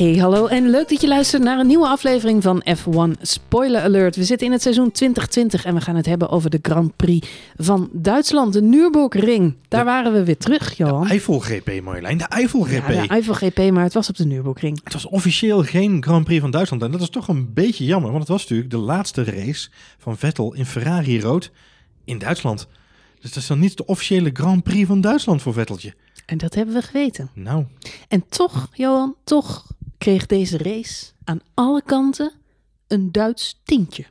Hey, hallo en leuk dat je luistert naar een nieuwe aflevering van F1 Spoiler Alert. We zitten in het seizoen 2020 en we gaan het hebben over de Grand Prix van Duitsland, de Nürburgring. Daar waren we weer terug, Johan. De Eiffel GP, Marjolein. De Eiffel GP. Ja, de Eiffel GP, maar het was op de Nürburgring. Het was officieel geen Grand Prix van Duitsland. En dat is toch een beetje jammer, want het was natuurlijk de laatste race van Vettel in Ferrari rood in Duitsland. Dus dat is dan niet de officiële Grand Prix van Duitsland voor Vetteltje. En dat hebben we geweten. Nou, En toch, Johan, toch kreeg deze race aan alle kanten een Duits tintje.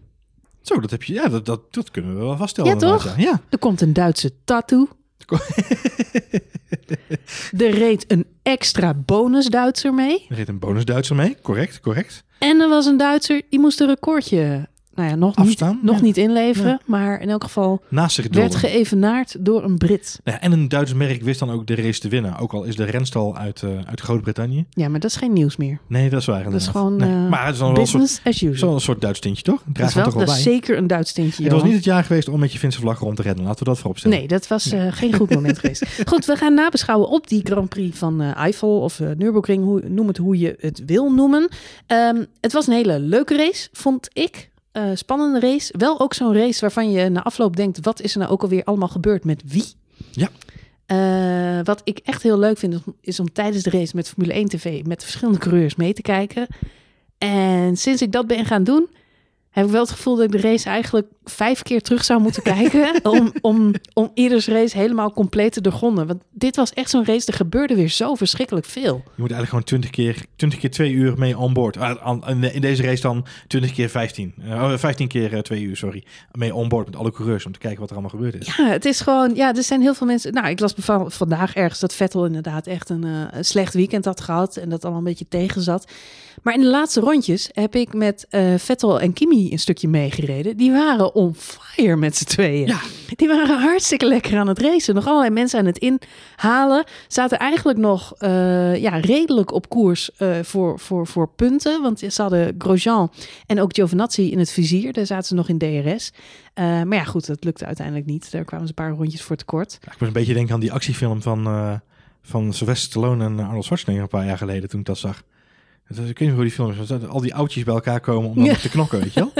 zo, dat heb je. Ja, dat, dat, dat kunnen we wel vaststellen. Ja, toch? Ja. Er komt een Duitse tattoo. er reed een extra bonus Duitser mee. Er reed een bonus Duitser mee. Correct, correct. En er was een Duitser, die moest een recordje, nou ja, nog, niet, Afstaan, nog ja. niet inleveren. Maar in elk geval Naast zich werd geëvenaard door een Brit. Ja, en een Duits merk wist dan ook de race te winnen. Ook al is de renstal uit, eh, uit Groot-Brittannië. Ja, maar dat is geen nieuws meer. Nee, dat is waar. Dat is gewoon Nee. eh, Maar het is dan wel een soort, business wel een soort Duits tintje, toch? Het Dat is, wel, toch wel dat is bij. zeker een Duits tintje, Het was niet het jaar geweest om met je Finse vlag rond te rennen. Laten we dat vooropstellen. Nee, dat was eh, geen goed moment geweest. Goed, we gaan nabeschouwen op die Grand Prix van Eiffel of Nürburgring, hoe, noem het hoe je het wil noemen. Ehm, het was een hele leuke race, vond ik. Eh, spannende race. Wel ook zo'n race waarvan je na afloop denkt, wat is er nou ook alweer allemaal gebeurd met wie? Ja. Eh, wat ik echt heel leuk vind, is om- is om tijdens de race met Formule 1 TV met verschillende coureurs mee te kijken. En sinds ik dat ben gaan doen, heb ik wel het gevoel dat ik de race eigenlijk vijf keer terug zou moeten kijken. om, om, om ieders race helemaal compleet te doorgronden. Want dit was echt zo'n race, er gebeurde weer zo verschrikkelijk veel. Je moet eigenlijk gewoon 20 keer, 20 keer 2 uur mee onboard. Ah, aan- in- in deze race dan 20 keer 15. Eh, oh, 15 keer eh, 2 uur, sorry. Mee onboard met alle coureurs om te kijken wat er allemaal gebeurd is. Ja, het is gewoon, ja, er zijn heel veel mensen. Nou, ik las vandaag ergens dat Vettel inderdaad echt een, eh, een slecht weekend had gehad. En dat allemaal een beetje tegen zat. Maar in de laatste rondjes heb ik met eh, Vettel en Kimi een stukje meegereden. Die waren on fire met z'n tweeën. Ja. Die waren hartstikke lekker aan het racen. Nog allerlei mensen aan het inhalen. Zaten eigenlijk nog eh, ja, redelijk op koers eh, voor, voor, voor punten. Want ze hadden Grosjean en ook Giovinazzi in het vizier. Daar zaten ze nog in DRS. Eh, maar ja, goed, dat lukte uiteindelijk niet. Daar kwamen ze een paar rondjes voor tekort. Ja, ik moest een beetje denken aan die actiefilm van, eh van Sylvester Stallone en Arnold Schwarzenegger een paar jaar geleden toen ik dat zag. Dat is- Ik weet niet hoe die film is. dat Al die oudjes bij elkaar komen om dan Ja. te knokken, weet je wel?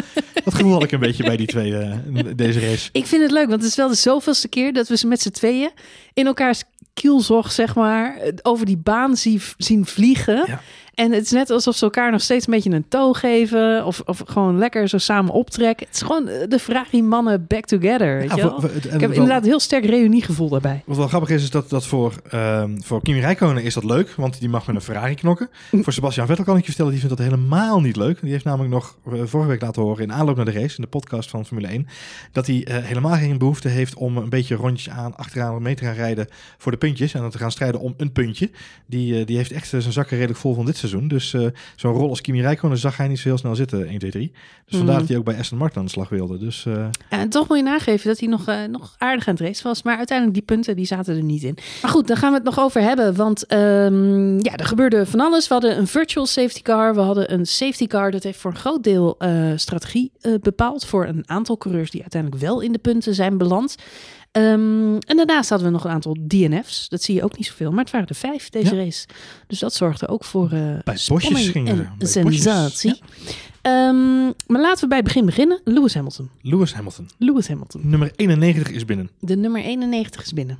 Dat gevoel had ik een beetje bij die twee, eh, deze race. Ik vind het leuk, want het is wel de zoveelste keer dat we ze met z'n tweeën in elkaars kielzog, zeg maar, over die baan zie, zien vliegen. Ja. En het is net alsof ze elkaar nog steeds een beetje een toon geven. Of, of gewoon lekker zo samen optrekken. Het is gewoon eh, de Ferrari-mannen back together. Weet Ja, je wel? Ik heb wel- inderdaad een heel sterk reuniegevoel daarbij. Wat wel grappig is, is dat, dat voor, ehm voor Kimi Räikkönen is dat leuk, want die mag met een Ferrari knokken. voor Sebastian Vettel kan ik je vertellen, die vindt dat helemaal niet leuk. Die heeft namelijk nog eh, vorige week laten horen in aanloop naar de race, in de podcast van Formule 1, dat hij eh, helemaal geen behoefte heeft om een beetje rondjes aan achteraan mee te gaan rijden voor de puntjes en dan te gaan strijden om een puntje. Die, die heeft echt zijn zakken redelijk vol van dit seizoen. Dus eh, zo'n rol als Kimi Räikkönen zag hij niet zo heel snel zitten, 1, 2, 3. Dus vandaar Mhm. dat hij ook bij Aston Martin aan de slag wilde. Dus eh, En toch moet je nageven dat hij nog, eh, nog aardig aan het race was. Maar uiteindelijk die punten die zaten er niet in. Maar goed, daar gaan we het nog over hebben. Want ehm, ja, er gebeurde van alles. We hadden een virtual safety car. We hadden een safety car. Dat heeft voor een groot deel strategie bepaald. Voor een aantal coureurs die uiteindelijk wel in de punten zijn beland. Ehm, en daarnaast hadden we nog een aantal DNF's. Dat zie je ook niet zoveel. Maar het waren er vijf deze race. Dus dat zorgde ook voor eh Bij bosjes gingen en sensatie. Ehm, maar laten we bij het begin beginnen. Lewis Hamilton. Lewis Hamilton. Lewis Hamilton. Nummer 91 is binnen. De nummer 91 is binnen.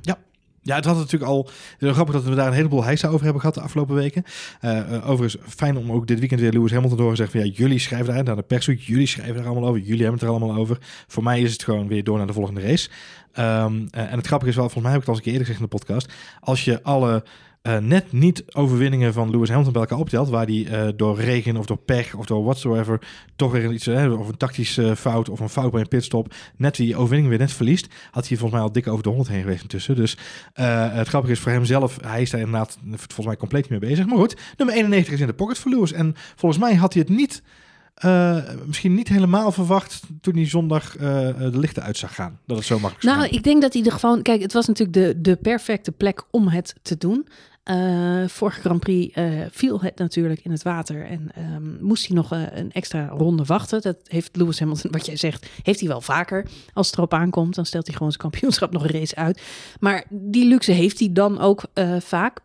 Ja, het had natuurlijk al. Het is grappig dat we daar een heleboel heisa over hebben gehad de afgelopen weken. Eh, overigens, fijn om ook dit weekend weer Lewis Hamilton te horen zeggen van ja, jullie schrijven daar naar de persweek, jullie schrijven er allemaal over, jullie hebben het er allemaal over. Voor mij is het gewoon weer door naar de volgende race. Ehm, eh, en het grappige is wel, volgens mij heb ik het al eens eerder gezegd in de podcast, als je alle eh, net niet overwinningen van Lewis Hamilton bij elkaar optelt, waar die eh, door regen of door pech of door whatsoever toch weer iets, of een tactische fout of een fout bij een pitstop, net die overwinning weer net verliest, had hij volgens mij al dik over de 100 heen geweest intussen. Dus het grappige is voor hem zelf, hij is daar inderdaad volgens mij compleet niet mee bezig. Maar goed, nummer 91 is in de pocket voor Lewis. En volgens mij had hij het niet, eh, misschien niet helemaal verwacht toen hij zondag eh, de lichten uit zag gaan. Dat het zo makkelijk zou Nou, gaan. ik denk dat hij er gewoon... Kijk, het was natuurlijk de, de perfecte plek om het te doen. Eh vorige Grand Prix viel het natuurlijk in het water en ehm, moest hij nog een extra ronde wachten. Dat heeft Lewis Hamilton, wat jij zegt, heeft hij wel vaker. Als het erop aankomt, dan stelt hij gewoon zijn kampioenschap nog een race uit. Maar die luxe heeft hij dan ook vaak.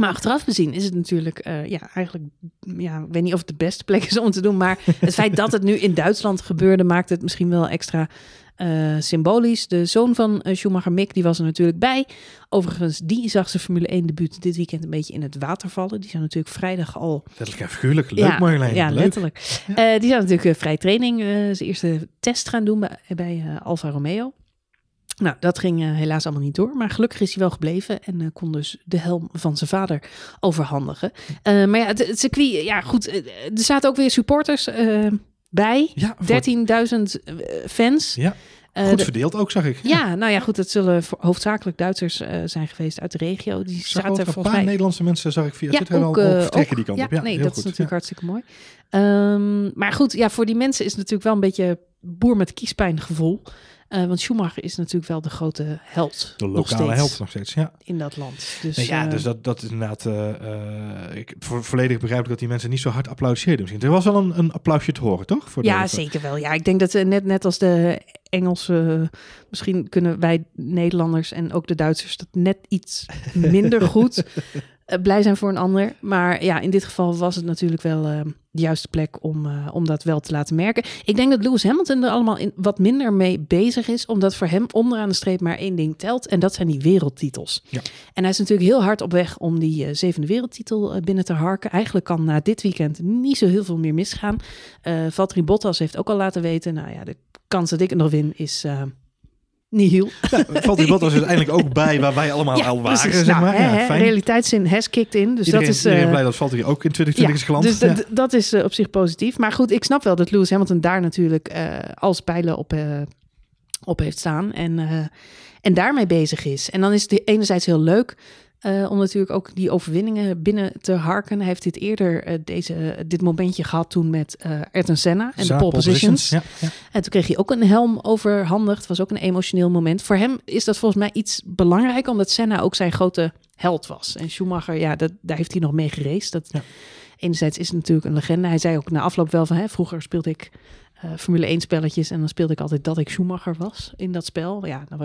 Maar achteraf gezien is het natuurlijk, eh, ja, eigenlijk, ja, ik weet niet of het de beste plek is om te doen, maar het feit dat het nu in Duitsland gebeurde, maakt het misschien wel extra eh, symbolisch. De zoon van uh, Schumacher, Mick, die was er natuurlijk bij. Overigens, die zag zijn Formule 1 debuut dit weekend een beetje in het water vallen. Die zijn natuurlijk vrijdag al... Letterlijk en figuurlijk. Leuk, ja, Marjolein. Ja, Leuk. letterlijk. Eh, die zijn natuurlijk vrij training, zijn eerste test gaan doen bij, bij Alfa Romeo. Nou, dat ging uh, helaas allemaal niet door. Maar gelukkig is hij wel gebleven en uh, kon dus de helm van zijn vader overhandigen. Uh, maar ja, het, het, circuit, ja goed, er zaten ook weer supporters bij. Ja, 13.000 fans. Ja. Goed de, verdeeld ook, zag ik. Ja, ja, nou ja, goed, het zullen hoofdzakelijk Duitsers zijn geweest uit de regio. Die zag zaten een volgens paar mij... Nederlandse mensen, zag ik via Twitter ook, wel vertrekken die kant ja, op. Ja, nee, dat goed. is natuurlijk hartstikke mooi. Um, maar goed, ja, voor die mensen is het natuurlijk wel een beetje boer met kiespijn gevoel. Uh, want Schumacher is natuurlijk wel de grote held. De nog lokale steeds held nog steeds, ja. In dat land. Dus, Nee, ja, uh, dus dat, dat is inderdaad... Uh, uh, ik vo volledig begrijp dat die mensen niet zo hard applaudisseerden misschien. Er was wel een, een applausje te horen, toch? Voor de, ja, zeker wel. Ja, ik denk dat net, net als de Engelse... Misschien kunnen wij Nederlanders en ook de Duitsers... dat net iets minder goed blij zijn voor een ander. Maar ja, in dit geval was het natuurlijk wel uh, de juiste plek om, uh, om dat wel te laten merken. Ik denk dat Lewis Hamilton er allemaal in, wat minder mee bezig is, omdat voor hem onderaan de streep maar één ding telt. En dat zijn die wereldtitels. Ja. En hij is natuurlijk heel hard op weg om die uh, zevende wereldtitel binnen te harken. Eigenlijk kan na dit weekend niet zo heel veel meer misgaan. Valtteri Bottas heeft ook al laten weten, nou ja, de kans dat ik het nog win is niet heel. Ja, Valtteri Bottas is uiteindelijk ook bij waar wij allemaal ja, al waren, precies. zeg nou, maar. Ja, fijn. realiteitszin has kicked in. Dus iedereen, dat is iedereen uh, blij dat Valtteri ook in 2020 is geland. Dus ja. dat is uh, op zich positief. Maar goed, ik snap wel dat Lewis Hamilton daar natuurlijk uh, als pijlen op, op heeft staan. En, en daarmee bezig is. En dan is het enerzijds heel leuk Uh, om natuurlijk ook die overwinningen binnen te harken. Hij heeft dit eerder uh, deze, dit momentje gehad toen met uh, Ayrton Senna en de pole positions. Ja, ja. En toen kreeg hij ook een helm overhandigd. Het was ook een emotioneel moment. Voor hem is dat volgens mij iets belangrijk, omdat Senna ook zijn grote held was. En Schumacher, ja, dat, daar heeft hij nog mee gereisd. Dat, ja. Enerzijds is het natuurlijk een legende. Hij zei ook na afloop wel van, hè, vroeger speelde ik uh, Formule 1 spelletjes. En dan speelde ik altijd dat ik Schumacher was in dat spel. Ja, dat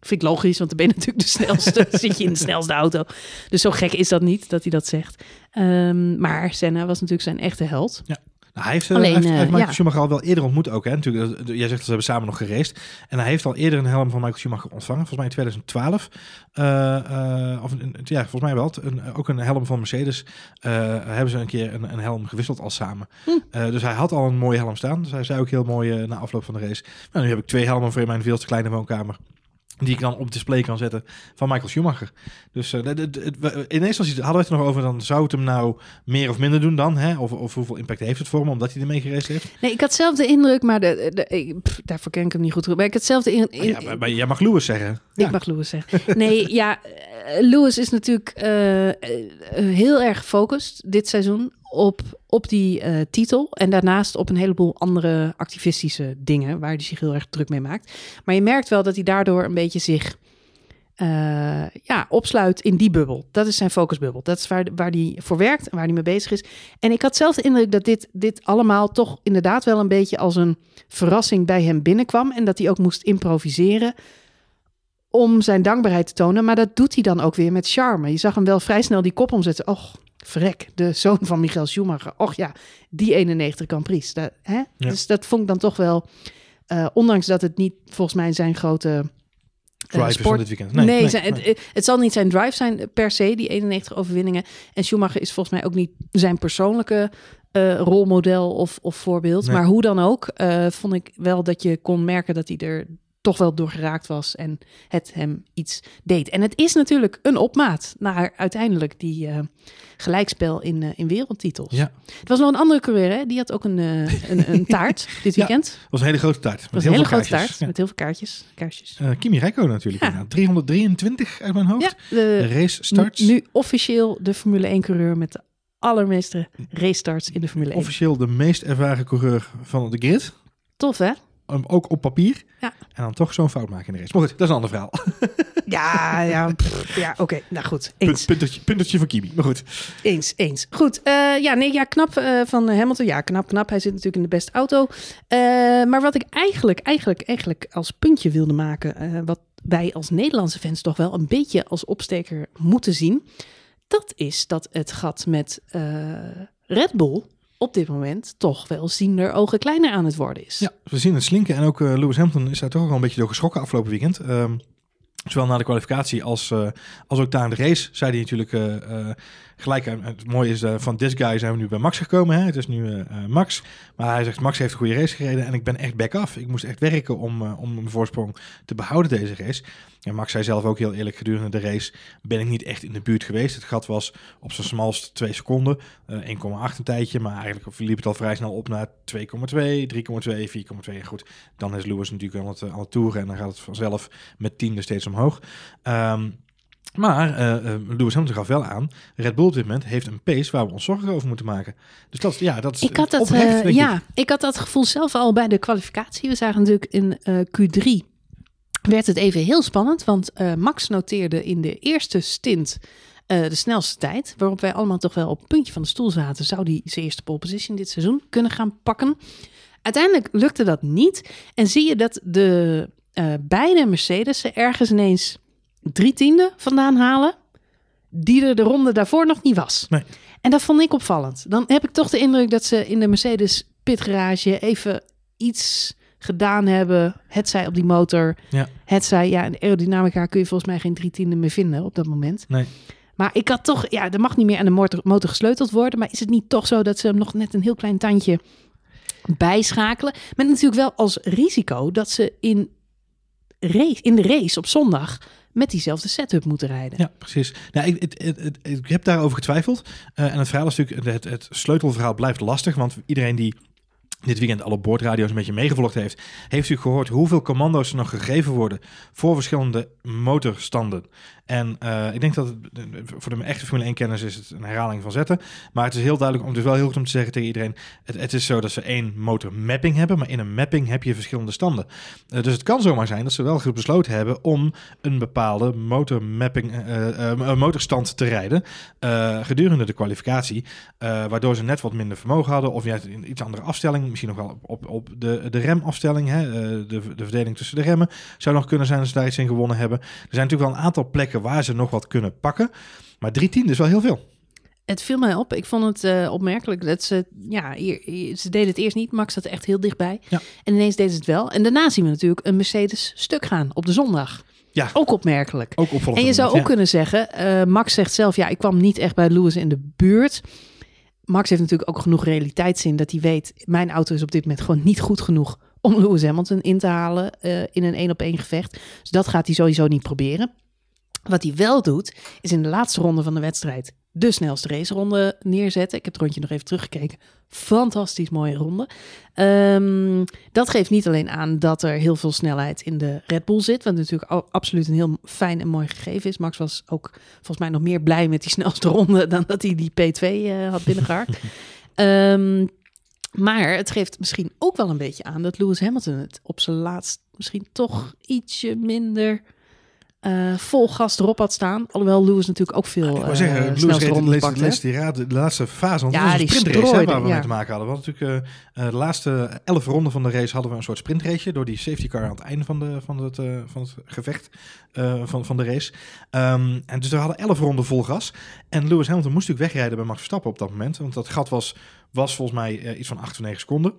vind ik logisch, want dan ben je natuurlijk de snelste. zit je in de snelste auto. Dus zo gek is dat niet, dat hij dat zegt. Um, maar Senna was natuurlijk zijn echte held. Ja. Nou, hij heeft, Alleen, hij heeft, hij heeft uh, Michael ja. Schumacher al wel eerder ontmoet ook. Hè? Natuurlijk, jij zegt dat ze hebben samen nog geraced. En hij heeft al eerder een helm van Michael Schumacher ontvangen. Volgens mij in 2012. Uh, uh, of, ja, volgens mij wel. Een, ook een helm van Mercedes. Uh, hebben ze een keer een, een helm gewisseld al samen. Hm. dus hij had al een mooie helm staan. Dus hij zei ook heel mooi na afloop van de race. Nou, nu heb ik twee helmen voor in mijn veel te kleine woonkamer die ik dan op display kan zetten van Michael Schumacher. Dus uh, de, de, de, in eerste instantie hadden we het er nog over, dan zou het hem nou meer of minder doen dan, hè? Of, of hoeveel impact heeft het voor hem, omdat hij ermee geraced heeft? Nee, ik had zelf de indruk, maar de, de, pff, daarvoor ken ik hem niet goed. Maar ik had zelf de in, in, ja, maar, maar jij mag Lewis zeggen. Ik mag Lewis zeggen. Nee, ja, eh, Lewis is natuurlijk eh, heel erg gefocust dit seizoen op, op die eh, titel. En daarnaast op een heleboel andere activistische dingen waar hij zich heel erg druk mee maakt. Maar je merkt wel dat hij daardoor een beetje zich eh, ja, opsluit in die bubbel. Dat is zijn focusbubbel. Dat is waar, waar hij voor werkt en waar hij mee bezig is. En ik had zelf de indruk dat dit, dit allemaal toch inderdaad wel een beetje als een verrassing bij hem binnenkwam. En dat hij ook moest improviseren om zijn dankbaarheid te tonen. Maar dat doet hij dan ook weer met charme. Je zag hem wel vrij snel die kop omzetten. Och, vrek, de zoon van Michael Schumacher. Och ja, die 91 Grand Prix. Dat, hè? Ja. Dus dat vond ik dan toch wel... Uh, ondanks dat het niet volgens mij zijn grote... Drive uh, is sport... van dit weekend. Nee, Nee, nee, zijn, nee. Het, het zal niet zijn drive zijn per se, die 91 overwinningen. En Schumacher is volgens mij ook niet zijn persoonlijke uh, rolmodel of, of voorbeeld. Maar hoe dan ook, uh, vond ik wel dat je kon merken dat hij er toch wel door geraakt was en het hem iets deed. En het is natuurlijk een opmaat naar uiteindelijk die uh, gelijkspel in, uh, in wereldtitels. Ja. Het was nog een andere coureur, hè? die had ook een, uh, een, een taart dit weekend. Ja, was een hele grote taart. Het was een hele grote taart, ja. met heel veel kaartjes. kaarsjes. Uh, Kimi Räikkönen natuurlijk. Ja. 323 uit mijn hoofd. De race starts. Nu officieel de Formule 1 coureur met de allermeeste race starts in de Formule 1. Officieel de meest ervaren coureur van de grid. Tof hè? Ook op papier. Ja. En dan toch zo'n fout maken in de race. Maar goed, dat is een ander verhaal. Ja, ja, pff, ja oké. Okay. Nou goed, eens. Punt, puntertje, voor Kimi, maar goed. Eens, eens. Goed, uh, ja, nee, ja, knap uh, van Hamilton. Ja, knap, knap. Hij zit natuurlijk in de beste auto. Uh, maar wat ik eigenlijk, eigenlijk, eigenlijk als puntje wilde maken... wat wij als Nederlandse fans toch wel een beetje als opsteker moeten zien... Dat is dat het gat met eh, Red Bull op dit moment toch wel ziender ogen kleiner aan het worden is. Ja, we zien het slinken. En ook eh, Lewis Hamilton is daar toch al een beetje door geschrokken afgelopen weekend. Ehm, zowel na de kwalificatie als, eh, als ook in de race zei hij natuurlijk eh, gelijk. eh, het mooie is, eh, van this guy zijn we nu bij Max gekomen. Hè? Het is nu eh, Max. Maar hij zegt, Max heeft een goede race gereden en ik ben echt back af. Ik moest echt werken om, om mijn voorsprong te behouden deze race. En Max zei zelf ook heel eerlijk, gedurende de race ben ik niet echt in de buurt geweest. Het gat was op zijn smalst 2 seconden, eh, 1,8 een tijdje. Maar eigenlijk liep het al vrij snel op naar 2,2, 3,2, 4,2. En goed, dan is Lewis natuurlijk aan het, aan het toeren en dan gaat het vanzelf met tiende steeds omhoog. Ehm, maar eh, eh, Lewis Hamilton gaf wel aan, Red Bull op dit moment heeft een pace waar we ons zorgen over moeten maken. Dus dat, ja, dat is Ik had dat, oprecht, eh, ik. ja, ik had dat gevoel zelf al bij de kwalificatie. We zagen natuurlijk in eh, Q3 werd het even heel spannend, want Max noteerde in de eerste stint de snelste tijd, waarop wij allemaal toch wel op het puntje van de stoel zaten. Zou die zijn eerste pole position dit seizoen kunnen gaan pakken? Uiteindelijk lukte dat niet en zie je dat de beide Mercedes er ergens ineens drie tiende vandaan halen, die er de ronde daarvoor nog niet was. Nee. En dat vond ik opvallend. Dan heb ik toch de indruk dat ze in de Mercedes pitgarage even iets gedaan hebben. Het zij op die motor. Ja. Het zij, ja, in de aerodynamica kun je volgens mij geen drie tiende meer vinden op dat moment. Nee. Maar ik had toch, ja, er mag niet meer aan de motor, motor gesleuteld worden. Maar is het niet toch zo dat ze hem nog net een heel klein tandje bijschakelen? Met natuurlijk wel als risico dat ze in, race, in de race op zondag met diezelfde setup moeten rijden. Ja, precies. Nou, ik, ik heb daarover getwijfeld. Eh, en het verhaal is natuurlijk, het, het sleutelverhaal blijft lastig. Want iedereen die dit weekend alle boordradio's een beetje meegevolgd heeft, heeft natuurlijk gehoord hoeveel commando's er nog gegeven worden voor verschillende motorstanden. En eh, ik denk dat het, voor de echte Formule 1 kenners is het een herhaling van zetten. Maar het is heel duidelijk, om is wel heel goed om te zeggen tegen iedereen, het, het is zo dat ze één motor mapping hebben, maar in een mapping heb je verschillende standen. Eh, dus het kan zomaar zijn dat ze wel besloten hebben om een bepaalde motormapping, eh, eh, eh, motorstand te rijden eh, gedurende de kwalificatie. eh, waardoor ze net wat minder vermogen hadden of juist een iets andere afstelling. Misschien nog wel op, op, op de, de remafstelling, hè, eh, de, de verdeling tussen de remmen. Zou nog kunnen zijn dat ze daar iets in gewonnen hebben. Er zijn natuurlijk wel een aantal plekken waar ze nog wat kunnen pakken. Maar drie tienden is wel heel veel. Het viel mij op. Ik vond het eh, opmerkelijk dat ze, ja, hier, ze deden het eerst niet. Max zat echt heel dichtbij. Ja. En ineens deden ze het wel. En daarna zien we natuurlijk een Mercedes stuk gaan op de zondag. Ja. Ook opmerkelijk. Ook. En je zou ook ja. kunnen zeggen, eh, Max zegt zelf, ja, ik kwam niet echt bij Lewis in de buurt. Max heeft natuurlijk ook genoeg realiteitszin dat hij weet, mijn auto is op dit moment gewoon niet goed genoeg om Lewis Hamilton in te halen eh, in een één op één gevecht. Dus dat gaat hij sowieso niet proberen. Wat hij wel doet, is in de laatste ronde van de wedstrijd de snelste raceronde neerzetten. Ik heb het rondje nog even teruggekeken. Fantastisch mooie ronde. Ehm, dat geeft niet alleen aan dat er heel veel snelheid in de Red Bull zit. Wat natuurlijk absoluut een heel fijn en mooi gegeven is. Max was ook volgens mij nog meer blij met die snelste ronde dan dat hij die P2 eh, had binnengehaakt. Ehm, maar het geeft misschien ook wel een beetje aan dat Lewis Hamilton het op zijn laatst misschien toch ietsje minder eh, vol gas erop had staan. Alhoewel Lewis natuurlijk ook veel Ik uh, wou zeggen, Lewis reed pakt. die raad, de laatste fase. Want Ja, het was een die sprintrace hè, waar we ja. mee te maken hadden. We hadden natuurlijk eh, eh, de laatste elf ronden van de race hadden we een soort sprintrace door die safety car aan het einde van, de, van, het, eh, van het gevecht eh, van, van de race. Ehm, en dus we hadden elf ronden vol gas. En Lewis Hamilton moest natuurlijk wegrijden bij Max Verstappen op dat moment. Want dat gat was, was volgens mij eh, iets van 8 of 9 seconden.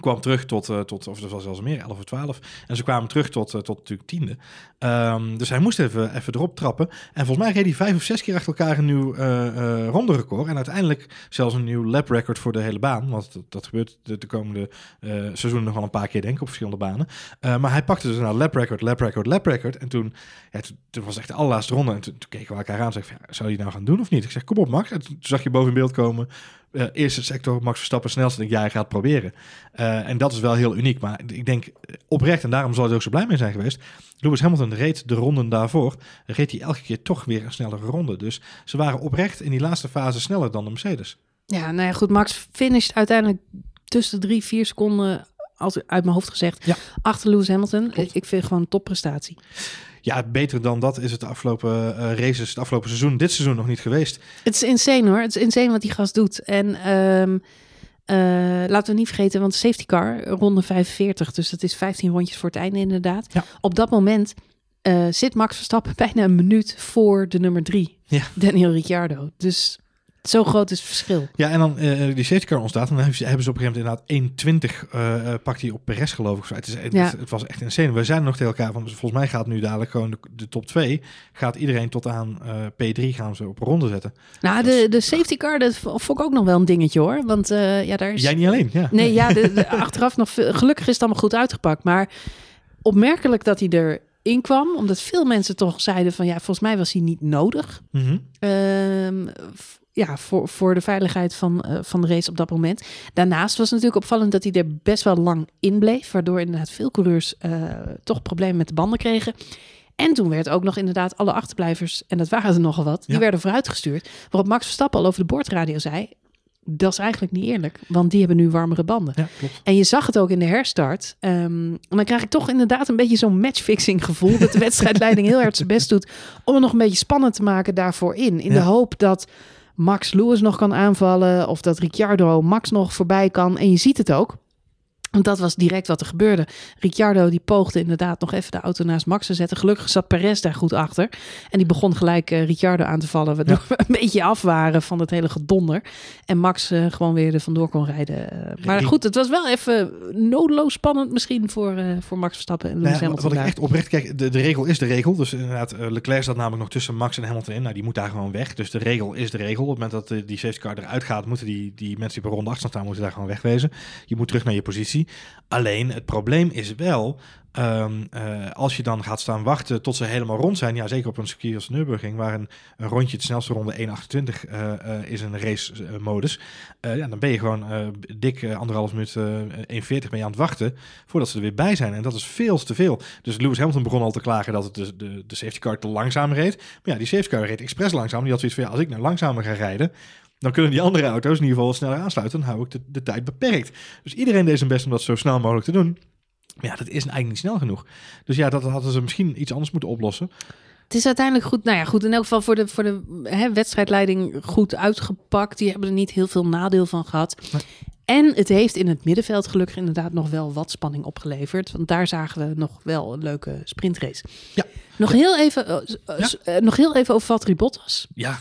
Kwam terug tot, eh, tot, of dat was zelfs meer, 11 of 12. En ze kwamen terug tot, eh, tot natuurlijk tiende. Ehm, dus hij moest even, even erop trappen. En volgens mij reed hij vijf of zes keer achter elkaar een nieuw eh eh ronderecord. En uiteindelijk zelfs een nieuw lap record voor de hele baan. Want dat, dat gebeurt de, de komende seizoenen nog wel een paar keer, denk ik, op verschillende banen. Maar hij pakte dus nou lap record, lap record, lap record. En toen, ja, toen, was echt de allerlaatste ronde. En toen, toen keken we elkaar aan en zei zou je nou gaan doen of niet? Ik zeg, kom op Max. En toen zag je boven in beeld komen. Eh, eerste sector, Max Verstappen snelste. Ik denk, ja, hij gaat proberen. Eh, en dat is wel heel uniek. Maar ik denk oprecht, en daarom zal hij ook zo blij mee zijn geweest. Lewis Hamilton reed de ronden daarvoor. Reed hij elke keer toch weer een snellere ronde. Dus ze waren oprecht in die laatste fase sneller dan de Mercedes. Ja, nou ja, goed. Max finisht uiteindelijk tussen de drie, vier seconden, als uit mijn hoofd gezegd, Ja. achter Lewis Hamilton. Klopt. Ik vind gewoon een topprestatie. Ja, beter dan dat is het de afgelopen eh, races, het afgelopen seizoen, dit seizoen nog niet geweest. Het is insane hoor. Het is insane wat die gast doet. En eh, laten we niet vergeten, want safety car, ronde 45. Dus dat is 15 rondjes voor het einde inderdaad. Ja. Op dat moment eh, zit Max Verstappen bijna een minuut voor de nummer drie, Ja. Daniel Ricciardo. Dus zo groot is het verschil. Ja, en dan eh, die safety car ontstaat. En dan hebben ze, hebben ze op een gegeven moment inderdaad 1.20 eh eh, pakt hij op Perez geloof ik. Het, is, het, Ja. het was echt insane. We zijn nog tegen elkaar van, volgens mij gaat nu dadelijk gewoon de, de top 2. Gaat iedereen tot aan eh, P3 gaan ze op ronde zetten. Nou, de, de safety car, dat vond ik ook nog wel een dingetje hoor. Want eh, ja, daar is... Jij niet alleen, ja. Nee, ja, de, de- achteraf nog gelukkig is het allemaal goed uitgepakt. Maar opmerkelijk dat hij erin kwam, omdat veel mensen toch zeiden van ja, volgens mij was hij niet nodig. F- ja, voor, voor de veiligheid van, eh, van de race op dat moment. Daarnaast was het natuurlijk opvallend dat hij er best wel lang in bleef, waardoor inderdaad veel coureurs eh, toch problemen met de banden kregen. En toen werd ook nog inderdaad alle achterblijvers, en dat waren er nogal wat, die werden vooruitgestuurd. Waarop Max Verstappen al over de boordradio zei, dat is eigenlijk niet eerlijk, want die hebben nu warmere banden. Ja. En je zag het ook in de herstart. Ehm, en dan krijg ik toch inderdaad een beetje zo'n matchfixing gevoel. Dat de wedstrijdleiding heel hard zijn best doet om het nog een beetje spannend te maken daarvoor in. In de hoop dat Max Lewis nog kan aanvallen. Of dat Ricciardo Max nog voorbij kan. En je ziet het ook. Want dat was direct wat er gebeurde. Ricciardo die poogde inderdaad nog even de auto naast Max te zetten. Gelukkig zat Perez daar goed achter. En die begon gelijk eh, Ricciardo aan te vallen. Waardoor we een beetje af waren van het hele gedonder. En Max eh, gewoon weer er vandoor kon rijden. Eh, maar goed, het was wel even nodeloos spannend misschien voor, voor Max Verstappen en Lewis ja, Hamilton. wat ik echt oprecht kijk, de, de regel is de regel. Dus inderdaad, Leclerc staat namelijk nog tussen Max en Hamilton in. Nou, die moet daar gewoon weg. Dus de regel is de regel. Op het moment dat die safety car eruit gaat, moeten die, die mensen die op ronde afstand staan, moeten daar gewoon wegwezen. Je moet terug naar je positie. Alleen, het probleem is wel, ehm, eh, als je dan gaat staan wachten tot ze helemaal rond zijn. Ja, zeker op een circuit als Nürburgring, waar een, rondje, de snelste ronde 1.28 eh, eh, is een race eh. Eh, ja, dan ben je gewoon dik anderhalf minuut, eh 1.40 ben aan het wachten voordat ze er weer bij zijn. En dat is veel te veel. Dus Lewis Hamilton begon al te klagen dat het de, de, de safety car te langzaam reed. Maar ja, die safety car reed expres langzaam. Die had zoiets van, ja, als ik nou langzamer ga rijden, dan kunnen die andere auto's in ieder geval sneller aansluiten. Dan hou ik de, de tijd beperkt. Dus iedereen deed zijn best om dat zo snel mogelijk te doen. Maar ja, dat is eigenlijk niet snel genoeg. Dus ja, dat hadden ze misschien iets anders moeten oplossen. Het is uiteindelijk goed, nou ja, goed in elk geval voor de, voor de hè, wedstrijdleiding goed uitgepakt. Die hebben er niet heel veel nadeel van gehad. Nee. En het heeft in het middenveld gelukkig inderdaad nog wel wat spanning opgeleverd. Want daar zagen we nog wel een leuke sprintrace. Ja. Nog, heel even, Ja. s- eh, nog heel even over Valtteri Bottas. Ja,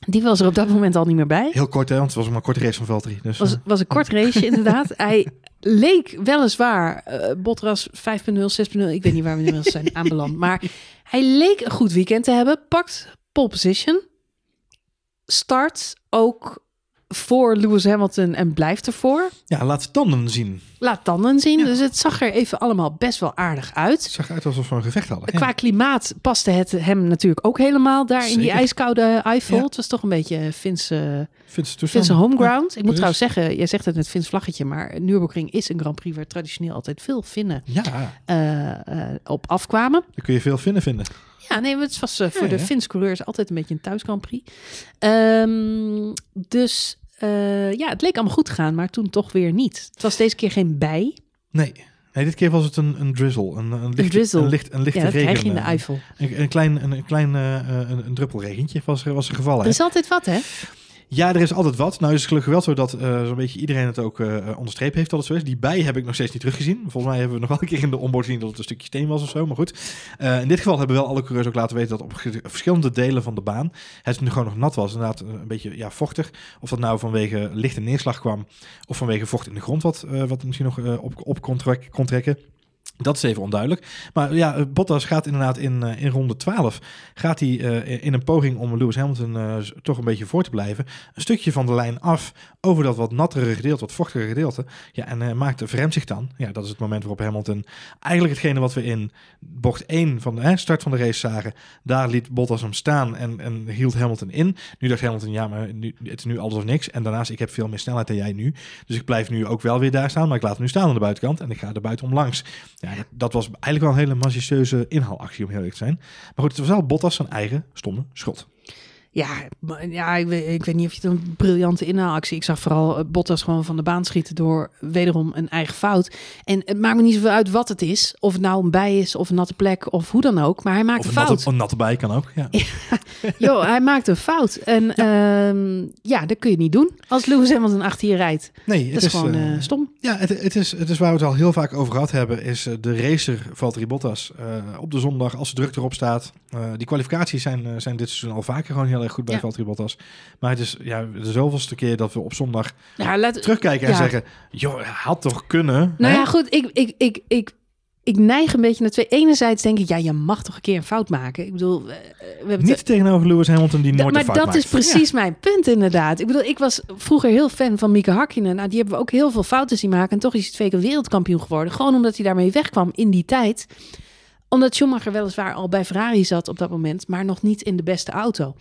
Die was er op dat moment al niet meer bij. heel kort, hè, want het was maar een korte race van Valtteri. Dus, was, eh, was een kort raceje inderdaad. Hij leek weliswaar eh Bottas 5.0, 6.0, ik weet niet waar we inmiddels zijn aanbeland. Maar hij leek een goed weekend te hebben. Pakt pole position. Start ook voor Lewis Hamilton en blijft ervoor. ja, laat tanden zien. Laat tanden zien. Ja. Dus het zag er even allemaal best wel aardig uit. Het zag eruit alsof we een gevecht hadden. Qua klimaat paste het hem natuurlijk ook helemaal daar in die ijskoude Eiffel. Ja. Het was toch een beetje Finse... Ze Finse homeground. ik moet precies. trouwens zeggen, jij zegt het met Fins vlaggetje, maar Nürburgring is een Grand Prix waar traditioneel altijd veel Finnen Ja, eh, op afkwamen. daar kun je veel vinden vinden. Ja, nee, het was eh, voor Ja, de. Fins coureurs altijd een beetje een thuis Grand Prix. Ehm, dus eh, ja, het leek allemaal goed te gaan, maar toen toch weer niet. Het was deze keer geen bij. Nee. Nee, dit keer was het een, een drizzle. Een, een, lichte, drizzle. Een, licht, een lichte Ja, dat regen. krijg je in de eh, Eifel. Een, een klein, een, een klein eh, een, een druppelregentje was er, was er gevallen. Er hè? is altijd wat, hè? Ja, er is altijd wat. Nou is het gelukkig wel zo dat eh, zo'n beetje iedereen het ook eh onderstreept heeft dat het zo is. Die bij heb ik nog steeds niet teruggezien. Volgens mij hebben we nog wel een keer in de onboard gezien dat het een stukje steen was of zo. Maar goed, in dit geval hebben wel alle coureurs ook laten weten dat op verschillende delen van de baan het nu gewoon nog nat was. Inderdaad een beetje ja, vochtig. Of dat nou vanwege lichte neerslag kwam of vanwege vocht in de grond wat, wat misschien nog op, op kon, trek- kon trekken. Dat is even onduidelijk. Maar ja, eh, Bottas gaat inderdaad in, eh, in ronde 12. Gaat hij eh, in een poging om Lewis Hamilton toch een beetje voor te blijven. Een stukje van de lijn af over dat wat nattere gedeelte, wat vochtige gedeelte. Ja, en eh, maakt verremt zich dan. Ja, dat is het moment waarop Hamilton eigenlijk hetgene wat we in bocht 1 van de start van de race zagen. Daar liet Bottas hem staan en, en hield Hamilton in. Nu dacht Hamilton, ja, maar nu, het is nu alles of niks. En daarnaast, ik heb veel meer snelheid dan jij nu. Dus ik blijf nu ook wel weer daar staan. Maar ik laat hem nu staan aan de buitenkant en ik ga er buitenom langs. Ja, dat, was eigenlijk wel een hele majestueuze inhaalactie om heel eerlijk te zijn. Maar goed, het was wel Bottas zijn eigen stomme schot. Ja, ja ik, weet, ik weet niet of je het een briljante inhaalactie. Ik zag vooral eh, Bottas gewoon van de baan schieten door wederom een eigen fout. En het maakt me niet zoveel uit wat het is. Of het nou een bij is of een natte plek of hoe dan ook. Maar hij maakt Of een een fout. natte, een natte bij kan ook. Ja. Jo, hij maakt een fout. En ja. ja, dat kun je niet doen als Lewis Hamilton achter je rijdt. Nee, Dat is gewoon eh, eh, stom. Ja, het, het, is, het is waar we het al heel vaak over gehad hebben, is de racer Valtteri Bottas. op de zondag, als de druk erop staat. die kwalificaties zijn, zijn dit seizoen al vaker gewoon heel erg goed bij Ja. Valtteri Bottas. Maar het is ja, de zoveelste keer dat we op zondag Ja, laat, terugkijken en Ja. zeggen... joh, had toch kunnen? Nou hè? ja, goed. Ik, ik, ik, ik, ik neig een beetje naar twee. Enerzijds denk ik, ja, je mag toch een keer een fout maken. Ik bedoel, eh, we hebben het Niet tegenover Lewis Hamilton die Da- nooit maar een fout dat maakt. is precies mijn punt inderdaad. Ik bedoel, ik was vroeger heel fan van Mika Hakkinen. Nou, die hebben we ook heel veel fouten zien maken. En toch is hij twee keer wereldkampioen geworden. Gewoon omdat hij daarmee wegkwam in die tijd. Omdat Schumacher weliswaar al bij Ferrari zat op dat moment. Maar nog niet in de beste auto.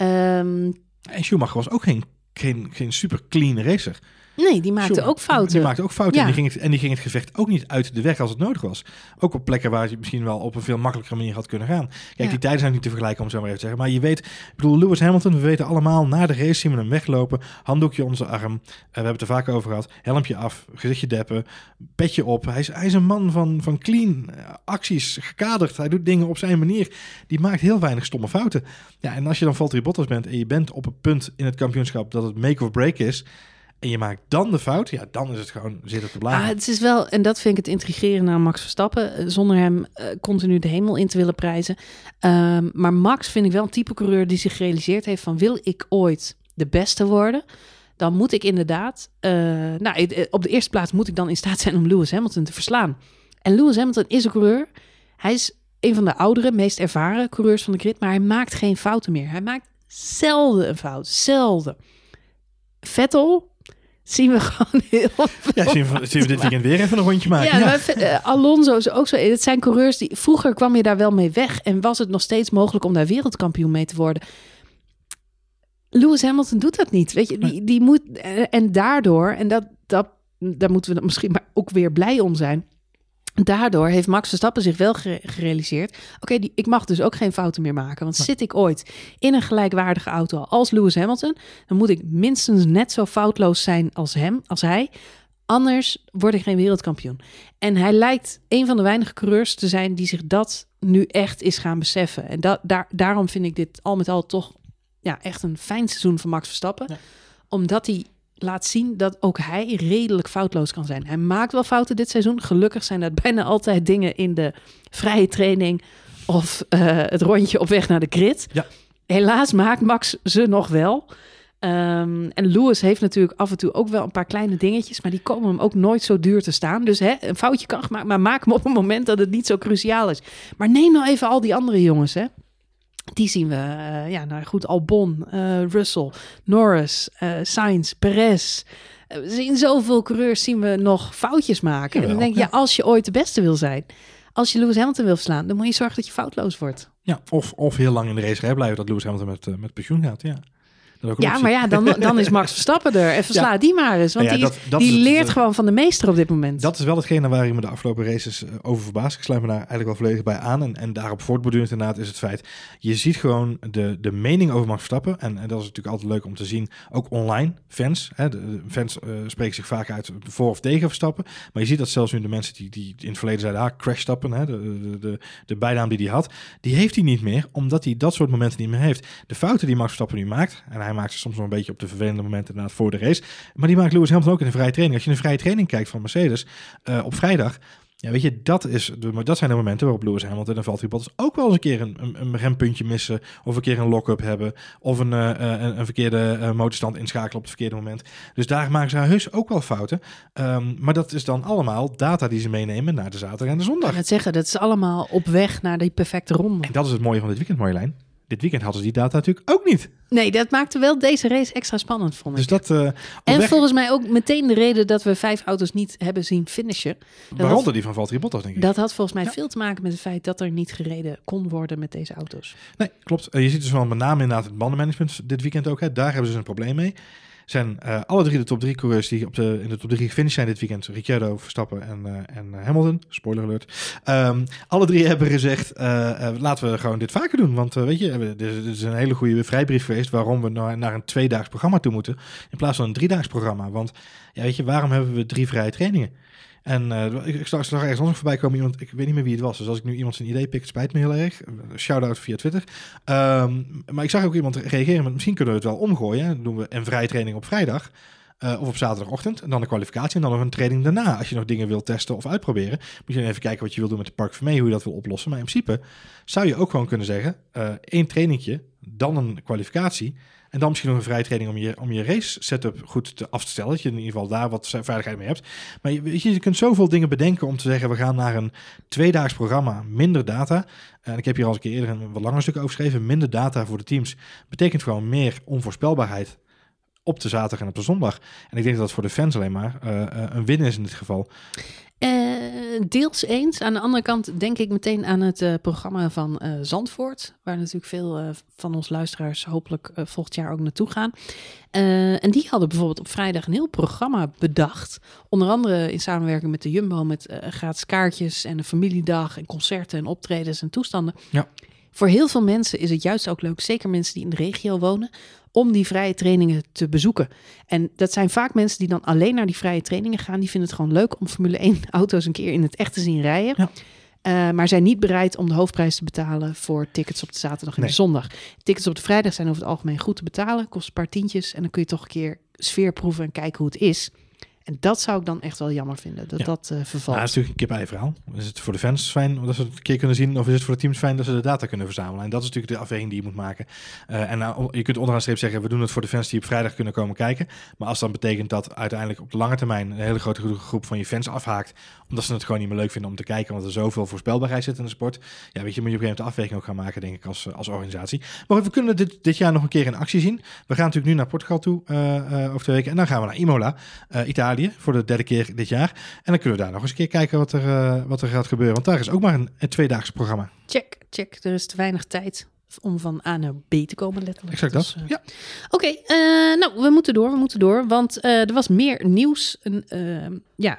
Ehm. En Schumacher was ook geen, geen, geen super clean racer. Nee, die maakte ook fouten. Die maakte ook fouten. Ja. En, die ging het, en die ging het gevecht ook niet uit de weg als het nodig was. Ook op plekken waar je misschien wel op een veel makkelijkere manier had kunnen gaan. Kijk, Ja. die tijden zijn niet te vergelijken, om zo maar even te zeggen. Maar je weet, ik bedoel, Lewis Hamilton, we weten allemaal, na de race zien we hem weglopen. Handdoekje onder zijn arm. Eh, we hebben het er vaak over gehad. Helmpje af, gezichtje deppen, petje op. Hij is, hij is een man van, van clean eh, acties, gekaderd. Hij doet dingen op zijn manier. Die maakt heel weinig stomme fouten. Ja, en als je dan Valtteri Bottas bent en je bent op een punt in het kampioenschap dat het make of break is... En je maakt dan de fout, ja, dan is het gewoon, zit te blazen. Ah, het is wel, en dat vind ik het intrigerende aan Max Verstappen, eh, zonder hem eh, continu de hemel in te willen prijzen. Ehm, maar Max vind ik wel een type coureur die zich gerealiseerd heeft van wil ik ooit de beste worden, dan moet ik inderdaad, eh, nou, op de eerste plaats moet ik dan in staat zijn om Lewis Hamilton te verslaan. En Lewis Hamilton is een coureur, hij is een van de oudere, meest ervaren coureurs van de grid, maar hij maakt geen fouten meer. Hij maakt zelden een fout, zelden. Vettel zien we gewoon heel Ja, zien we, zien we dit weekend weer even een rondje maken. ja, Ja, maar eh, Alonso is ook zo. Het zijn coureurs die vroeger kwam je daar wel mee weg en was het nog steeds mogelijk om daar wereldkampioen mee te worden. Lewis Hamilton doet dat niet, weet je? Die, die moet eh, en daardoor en dat dat daar moeten we misschien maar ook weer blij om zijn. Daardoor heeft Max Verstappen zich wel gere- gerealiseerd. Oké, die ik mag dus ook geen fouten meer maken. Want zit ik ooit in een gelijkwaardige auto als Lewis Hamilton, dan moet ik minstens net zo foutloos zijn als hem, als hij. Anders word ik geen wereldkampioen. En hij lijkt een van de weinige coureurs te zijn die zich dat nu echt is gaan beseffen. En dat, daar, daarom vind ik dit al met al toch ja, echt een fijn seizoen van Max Verstappen. Ja. Omdat hij laat zien dat ook hij redelijk foutloos kan zijn. Hij maakt wel fouten dit seizoen. Gelukkig zijn dat bijna altijd dingen in de vrije training of eh, het rondje op weg naar de grid. Ja. Helaas maakt Max ze nog wel. Ehm, en Lewis heeft natuurlijk af en toe ook wel een paar kleine dingetjes, maar die komen hem ook nooit zo duur te staan. Dus hè, een foutje kan gemaakt, maar maak hem op een moment dat het niet zo cruciaal is. Maar neem nou even al die andere jongens, hè. Die zien we, eh, ja, nou goed, Albon, eh, Russell, Norris, eh Sainz, Perez. We zien zoveel coureurs zien we nog foutjes maken. en dan denk je, ja. als je ooit de beste wil zijn, als je Lewis Hamilton wil verslaan, dan moet je zorgen dat je foutloos wordt. Ja, of, of heel lang in de racerij blijven dat Lewis Hamilton met, met pensioen gaat. Ja, Ja, maar ja, dan, dan is Max Verstappen er. En versla Ja. die maar eens. Want Nou ja, die, dat- dat die is het, leert eh, gewoon van de meester op dit moment. Dat is wel hetgene waar ik me de afgelopen races eh, over verbaas. Ik sluit me daar eigenlijk wel volledig bij aan. En, en daarop voortbordurend inderdaad is het feit... je ziet gewoon de, de mening over Max Verstappen. En, en dat is natuurlijk altijd leuk om te zien. Ook online, fans. Hè, de, de fans eh, spreken zich vaak uit voor of tegen Verstappen. Maar je ziet dat zelfs nu de mensen die, die in het verleden zeiden... ah, Crash Stappen, hè, de, de, de, de bijnaam die hij had... die heeft hij niet meer, omdat hij dat soort momenten niet meer heeft. De fouten die Max Verstappen nu maakt... en hij maakt ze soms wel een beetje op de vervelende momenten inderdaad voor de race... maar die maakt Lewis Hamilton ook in de vrije training. Als je de vrije training kijkt van Mercedes eh, op vrijdag... Ja, weet je, dat, is de, maar dat zijn de momenten waarop Lewis Hamilton en Valtteri Bottas ook wel eens een keer een, een, een rempuntje missen. Of een keer een lock-up hebben. Of een, eh, eh, een, een verkeerde motorstand inschakelen op het verkeerde moment. Dus daar maken ze heus ook wel fouten. Ehm, maar dat is dan allemaal data die ze meenemen naar de zaterdag en de Ik zondag. kan het zeggen, dat is allemaal op weg naar die perfecte ronde. En dat is het mooie van dit weekend, Marjolein. Dit weekend hadden ze die data natuurlijk ook niet. Nee, dat maakte wel deze race extra spannend, vond ik. Dus dat... eh, en weg- volgens mij ook meteen de reden dat we vijf auto's niet hebben zien finishen. Dat waaronder had, die van Valtteri Bottas, denk ik. dat had volgens mij Ja. veel te maken met het feit dat er niet gereden kon worden met deze auto's. Nee, klopt. Eh, je ziet dus wel met name inderdaad het bandenmanagement dit weekend ook. Hè. Daar hebben ze een probleem mee. Zijn eh, alle drie de top drie coureurs die op de, in de top drie gefinished zijn dit weekend. Ricciardo, Verstappen en, eh, en eh, Hamilton. Spoiler alert. Ehm, alle drie hebben gezegd, laten we gewoon dit vaker doen. Want weet je, dit is een hele goede vrijbrief geweest waarom we naar, naar een tweedaags programma toe moeten. In plaats van een driedaags programma. Want ja, weet je, waarom hebben we drie vrije trainingen? En eh, ik, zag, zag ergens anders voorbij komen iemand, ik weet niet meer wie het was. Dus als ik nu iemand zijn idee pik, spijt me heel erg. Shout-out via Twitter. Ehm, maar ik zag ook iemand reageren met misschien kunnen we het wel omgooien. Dan doen we een vrije training op vrijdag. eh, of op zaterdagochtend. En dan een kwalificatie. En dan nog een training daarna. Als je nog dingen wil testen of uitproberen. Moet je even kijken wat je wil doen met de Park Vermee. Hoe je dat wil oplossen. Maar in principe zou je ook gewoon kunnen zeggen. eh één trainingje. Dan een kwalificatie. En dan misschien nog een vrije training om je, om je race setup goed te af te stellen. Dat je in ieder geval daar wat veiligheid mee hebt. Maar je, weet je, je kunt zoveel dingen bedenken om te zeggen... we gaan naar een tweedaags programma, minder data. En ik heb hier al eens een keer eerder een wat langer stuk over geschreven. Minder data voor de teams betekent gewoon meer onvoorspelbaarheid op de zaterdag en op de zondag. En ik denk dat dat voor de fans alleen maar eh, eh, een win is in dit geval. Eh, deels eens. Aan de andere kant denk ik meteen aan het programma van Zandvoort. Waar natuurlijk veel van ons luisteraars hopelijk volgend jaar ook naartoe gaan. En die hadden bijvoorbeeld op vrijdag een heel programma bedacht. Onder andere in samenwerking met de Jumbo. Met gratis kaartjes en een familiedag en concerten en optredens en toestanden. Ja. Voor heel veel mensen is het juist ook leuk, zeker mensen die in de regio wonen, om die vrije trainingen te bezoeken. En dat zijn vaak mensen die dan alleen naar die vrije trainingen gaan. Die vinden het gewoon leuk om Formule 1 auto's een keer in het echt te zien rijden. Ja. Eh, maar zijn niet bereid om de hoofdprijs te betalen voor tickets op de zaterdag en Nee. de zondag. Tickets op de vrijdag zijn over het algemeen goed te betalen. Kost een paar tientjes. En dan kun je toch een keer sfeer proeven en kijken hoe het is. En dat zou ik dan echt wel jammer vinden. Dat Ja. dat eh, vervalt. Maar het is natuurlijk een kip-ei verhaal. Is het voor de fans fijn dat ze het een keer kunnen zien? Of is het voor de teams fijn dat ze de data kunnen verzamelen? En dat is natuurlijk de afweging die je moet maken. Eh, en nou, je kunt onderaan de streep zeggen, we doen het voor de fans die op vrijdag kunnen komen kijken. Maar als dat betekent dat uiteindelijk op de lange termijn een hele grote gro- groep van je fans afhaakt, omdat ze het gewoon niet meer leuk vinden om te kijken, want er zoveel voorspelbaarheid zit in de sport. Ja, weet je, moet je op een gegeven moment de afweging ook gaan maken, denk ik, als, als organisatie. Maar we kunnen dit, dit jaar nog een keer in actie zien. We gaan natuurlijk nu naar Portugal toe eh, over twee weken. En dan gaan we naar Imola, eh, Italië, voor de derde keer dit jaar. En dan kunnen we daar nog eens een keer kijken wat er, eh, wat er gaat gebeuren. Want daar is ook maar een, een tweedaags programma. Check, check. Er is te weinig tijd om van A naar B te komen, letterlijk. Exact dat. Dus, eh, ja. Oké, eh, nou, we moeten door, we moeten door. Want er was meer nieuws. Een eh, ja,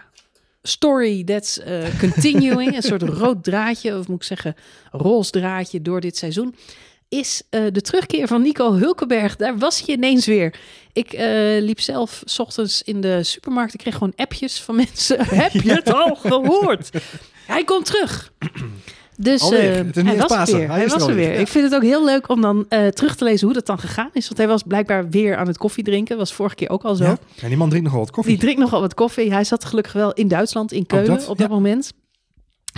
story that's continuing. een soort rood draadje, of moet ik zeggen, roze draadje door dit seizoen. Is eh, de terugkeer van Nico Hulkenberg. Daar was hij ineens weer. Ik eh, liep zelf 's ochtends in de supermarkt. Ik kreeg gewoon appjes van mensen. Heb je het al gehoord? Hij komt terug. Dus eh, Het is niet hij was er weer. Hij was er weer. Ja. Ik vind het ook heel leuk om dan terug te lezen hoe dat dan gegaan is. Want hij was blijkbaar weer aan het koffiedrinken. Was vorige keer ook al zo. Ja. En die man drinkt nogal wat koffie. Die drinkt nogal wat koffie. Hij zat gelukkig wel in Duitsland, in Keulen, dat, op dat ja. moment.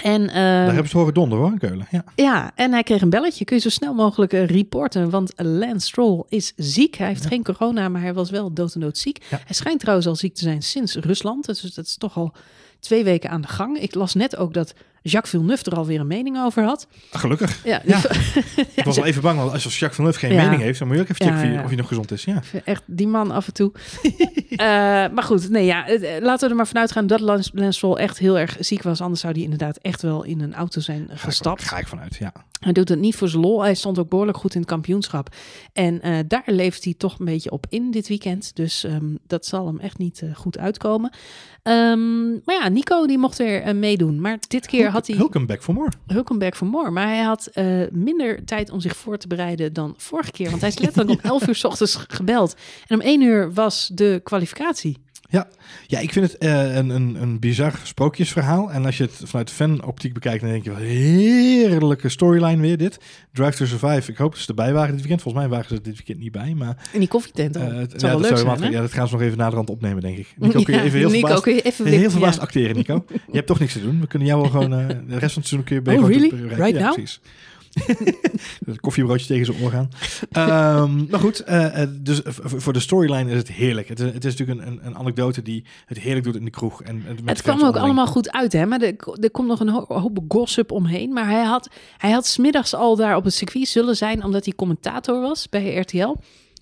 En, Daar hebben ze horen donder hoor, in Keulen. Ja. ja, en hij kreeg een belletje. Kun je zo snel mogelijk eh, reporten, want Lance Stroll is ziek. Hij heeft Ja. geen corona, maar hij was wel dood en dood ziek. Ja. Hij schijnt trouwens al ziek te zijn sinds Rusland. Dus dat is toch al twee weken aan de gang. Ik las net ook dat Jacques Villeneuve er alweer een mening over had. Gelukkig. Ja, Ja. Ik was al even bang, want als Jacques Villeneuve geen Ja. mening heeft, dan moet je ook even checken Ja, of, hij, nog gezond is. Ja. Echt die man af en toe. Eh, maar goed, nee, ja, eh, laten we er maar vanuit gaan dat Lance, echt heel erg ziek was. Anders zou hij inderdaad echt wel in een auto zijn Ga ik- gestapt. Ga ik vanuit, ja. Hij doet het niet voor zijn lol. Hij stond ook behoorlijk goed in het kampioenschap. En eh, daar leeft hij toch een beetje op in dit weekend. Dus ehm, dat zal hem echt niet eh, goed uitkomen. Ehm, maar ja, Nico die mocht weer eh, meedoen. Maar dit keer had hij Hulkenberg for more. Hulkenberg for more. Maar hij had eh, minder tijd om zich voor te bereiden dan vorige keer. Want hij is letterlijk om 11 uur s ochtends gebeld. En om 1 uur was de kwalificatie. Ja, ik vind het eh, een, een, een bizar sprookjesverhaal. En als je het vanuit fan-optiek bekijkt, dan denk je wel heerlijke storyline weer dit. Drive to Survive. Ik hoop dat ze erbij waren dit weekend. Volgens mij waren ze dit weekend niet bij. Maar In die koffietent. al. het, ja, dat zijn, ja, dat gaan ze nog even naderhand opnemen, denk ik. Nico, kun je Ja, even heel Nico, verbaasd, kun je even heel weer- verbaasd ja. acteren, Nico. Je hebt toch niks te doen. We kunnen jou wel gewoon eh, de rest van het seizoen kun je Oh, really? Right ja, now? Precies. Koffiebroodje tegen zijn oor gaan. Ehm, maar goed, eh, eh, dus voor de storyline is het heerlijk. Het, is- het is natuurlijk een, een, anekdote die het heerlijk doet in de kroeg. En, Het kwam ook allemaal goed uit, hè? Maar er, er komt nog een ho- hoop gossip omheen. Maar hij had, hij had smiddags al daar op het circuit zullen zijn, omdat hij commentator was bij RTL.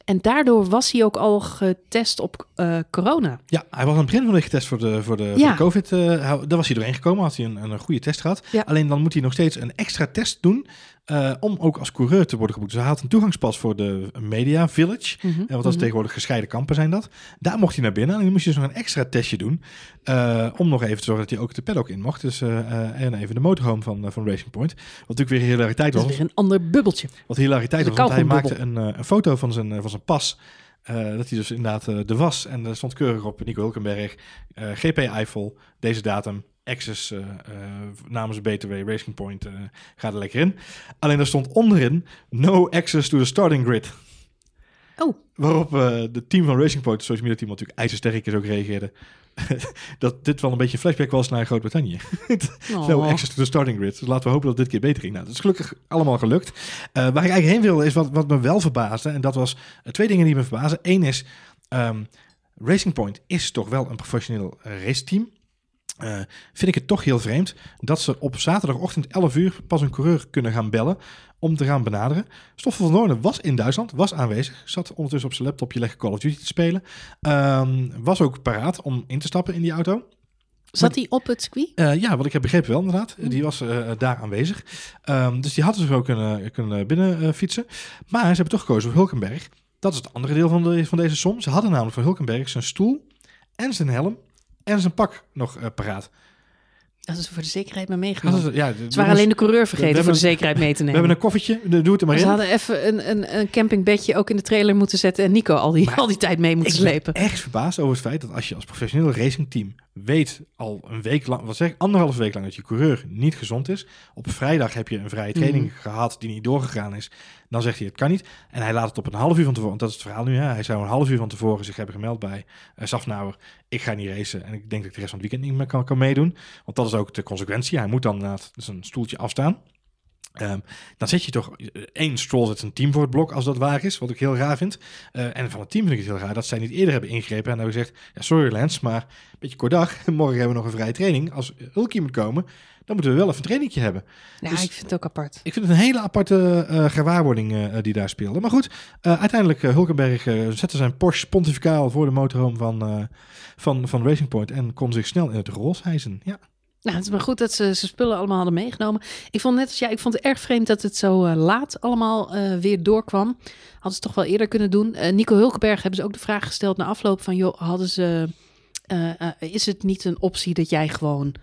En daardoor was hij ook al getest op eh, corona. Ja, hij was aan het begin van de getest voor de, voor de, voor de COVID. hij- daar was hij doorheen gekomen, had hij een, een goede test gehad. Ja. Alleen dan moet hij nog steeds een extra test doen eh, om ook als coureur te worden geboekt. Dus hij had een toegangspas voor de Media Village. Mhm, En want dat is mhm. tegenwoordig gescheiden kampen zijn dat. Daar mocht hij naar binnen. En dan moest je dus nog een extra testje doen. eh, om nog even te zorgen dat hij ook de paddock in mocht. Dus eh, en even de motorhome van, van Racing Point. Wat natuurlijk weer hilariteit Dat was. is weer een ander bubbeltje. Wat hilariteit Dat was. Want hij maakte een, een foto van zijn, van zijn pas. dat hij dus inderdaad eh, de was. En er stond keurig op Nico Hulkenberg. GP Eiffel. Deze datum. Access eh, eh, namens BTW Racing Point. eh ga er lekker in. Alleen er stond onderin. No access to the starting grid. Oh. Waarop de team van Racing Point, het social media team, wat natuurlijk ijzersterk is, ook reageerde. dat dit wel een beetje een flashback was naar Groot-Brittannië. No Oh. access to the starting grid. Dus laten we hopen dat dit keer beter ging. Nou, dat is gelukkig allemaal gelukt. Waar ik eigenlijk heen wilde is wat, wat me wel verbaasde. En dat was twee dingen die me verbazen. Eén is, ehm, Racing Point is toch wel een professioneel eh, raceteam. Eh, vind ik het toch heel vreemd dat ze op zaterdagochtend 11 uur pas een coureur kunnen gaan bellen om te gaan benaderen. Stoffel van Doornen was in Duitsland, was aanwezig, zat ondertussen op zijn laptopje lekker Call of Duty te spelen. Ehm, was ook paraat om in te stappen in die auto. Zat hij op het circuit? Eh, ja, wat ik heb begrepen wel inderdaad. Die was eh, daar aanwezig. Ehm, dus die hadden ze ook kunnen, kunnen binnen fietsen. Maar ze hebben toch gekozen voor Hulkenberg. Dat is het andere deel van, de, van deze som. Ze hadden namelijk voor Hulkenberg zijn stoel en zijn helm en zijn pak nog eh, paraat. Dat is voor de zekerheid maar meegenomen. ja, Ze waren alleen de coureur we vergeten voor de zekerheid mee te We nemen. hebben een koffertje, doe het er maar Ze in. hadden even een, een, een campingbedje ook in de trailer moeten zetten en Nico al die, Maar al die tijd mee moeten Ik ben slepen. echt verbaasd over het feit dat als je als professioneel racingteam weet al een week lang, wat zeg ik, anderhalf week lang dat je coureur niet gezond is. Op vrijdag heb je een vrije training Mhm. gehad die niet doorgegaan is. Dan zegt hij het kan niet. En hij laat het op een half uur van tevoren, want dat is het verhaal nu. Hè? Hij zou een half uur van tevoren zich hebben gemeld bij uh, Safnauer. Ik ga niet racen en ik denk dat ik de rest van het weekend niet meer kan, kan meedoen. Want dat is ook de consequentie. Hij moet dan inderdaad zijn stoeltje afstaan. Ehm, dan zet je toch eh, één Stroll zet zijn team voor het blok als dat waar is, wat ik heel raar vind. Eh, en van het team vind ik het heel raar dat zij niet eerder hebben ingegrepen en hebben gezegd: ja, sorry Lance, maar een beetje kort dag. Morgen hebben we nog een vrije training. Als Hulkie moet komen, dan moeten we wel even een trainingje hebben. Ja, dus- ik vind het ook apart. Ik vind het een hele aparte eh, gewaarwording die daar speelde. Maar goed, uiteindelijk Hulkenberg zette zijn Porsche pontificaal voor de motorhome van, van, van Racing Point en kon zich snel in het roze hijsen. Ja. Nou, het is maar goed dat ze ze spullen allemaal hadden meegenomen. Ik vond net als jij, ik vond het erg vreemd dat het zo eh, laat allemaal eh, weer doorkwam. Hadden ze toch wel eerder kunnen doen. Eh, Nico Hulkenberg hebben ze ook de vraag gesteld na afloop van, joh, hadden ze, is het niet een optie dat jij gewoon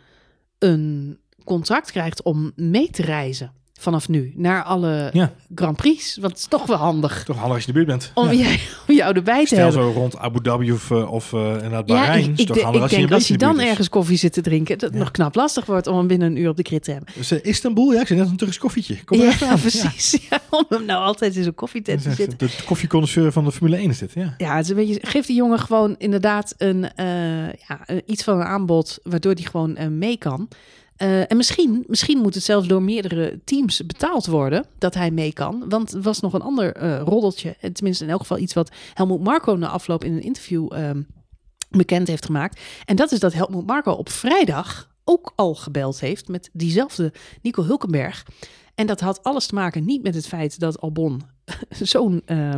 een contract krijgt om mee te reizen vanaf nu naar alle Ja. Grand Prix? Want het is toch wel handig Toch handig als je in de buurt bent. om, Ja. jij, om jou erbij te Stel hebben. zo rond Abu Dhabi of, eh, of eh inderdaad Ja, Bahrein. ik, als je denk als in dan ergens koffie zit te drinken, dat het Ja. nog knap lastig wordt om hem binnen een uur op de krit te hebben. Dus Istanbul, ja, ik zei net een Turks koffietje. Kom er ja, precies. Om hem nou altijd in zo'n koffietent te zitten. De koffieconnoisseur van de Formule 1 is dit, ja. Ja, het is een beetje, geef die jongen gewoon inderdaad een, eh, ja, een- iets van een aanbod waardoor die gewoon mee kan. Eh, en misschien, misschien moet het zelfs door meerdere teams betaald worden dat hij mee kan. Want er was nog een ander eh, roddeltje. En tenminste in elk geval iets wat Helmoet Marco na afloop in een interview ehm, bekend heeft gemaakt. En dat is dat Helmoet Marco op vrijdag ook al gebeld heeft met diezelfde Nico Hulkenberg. En dat had alles te maken niet met het feit dat Albon zo'n eh,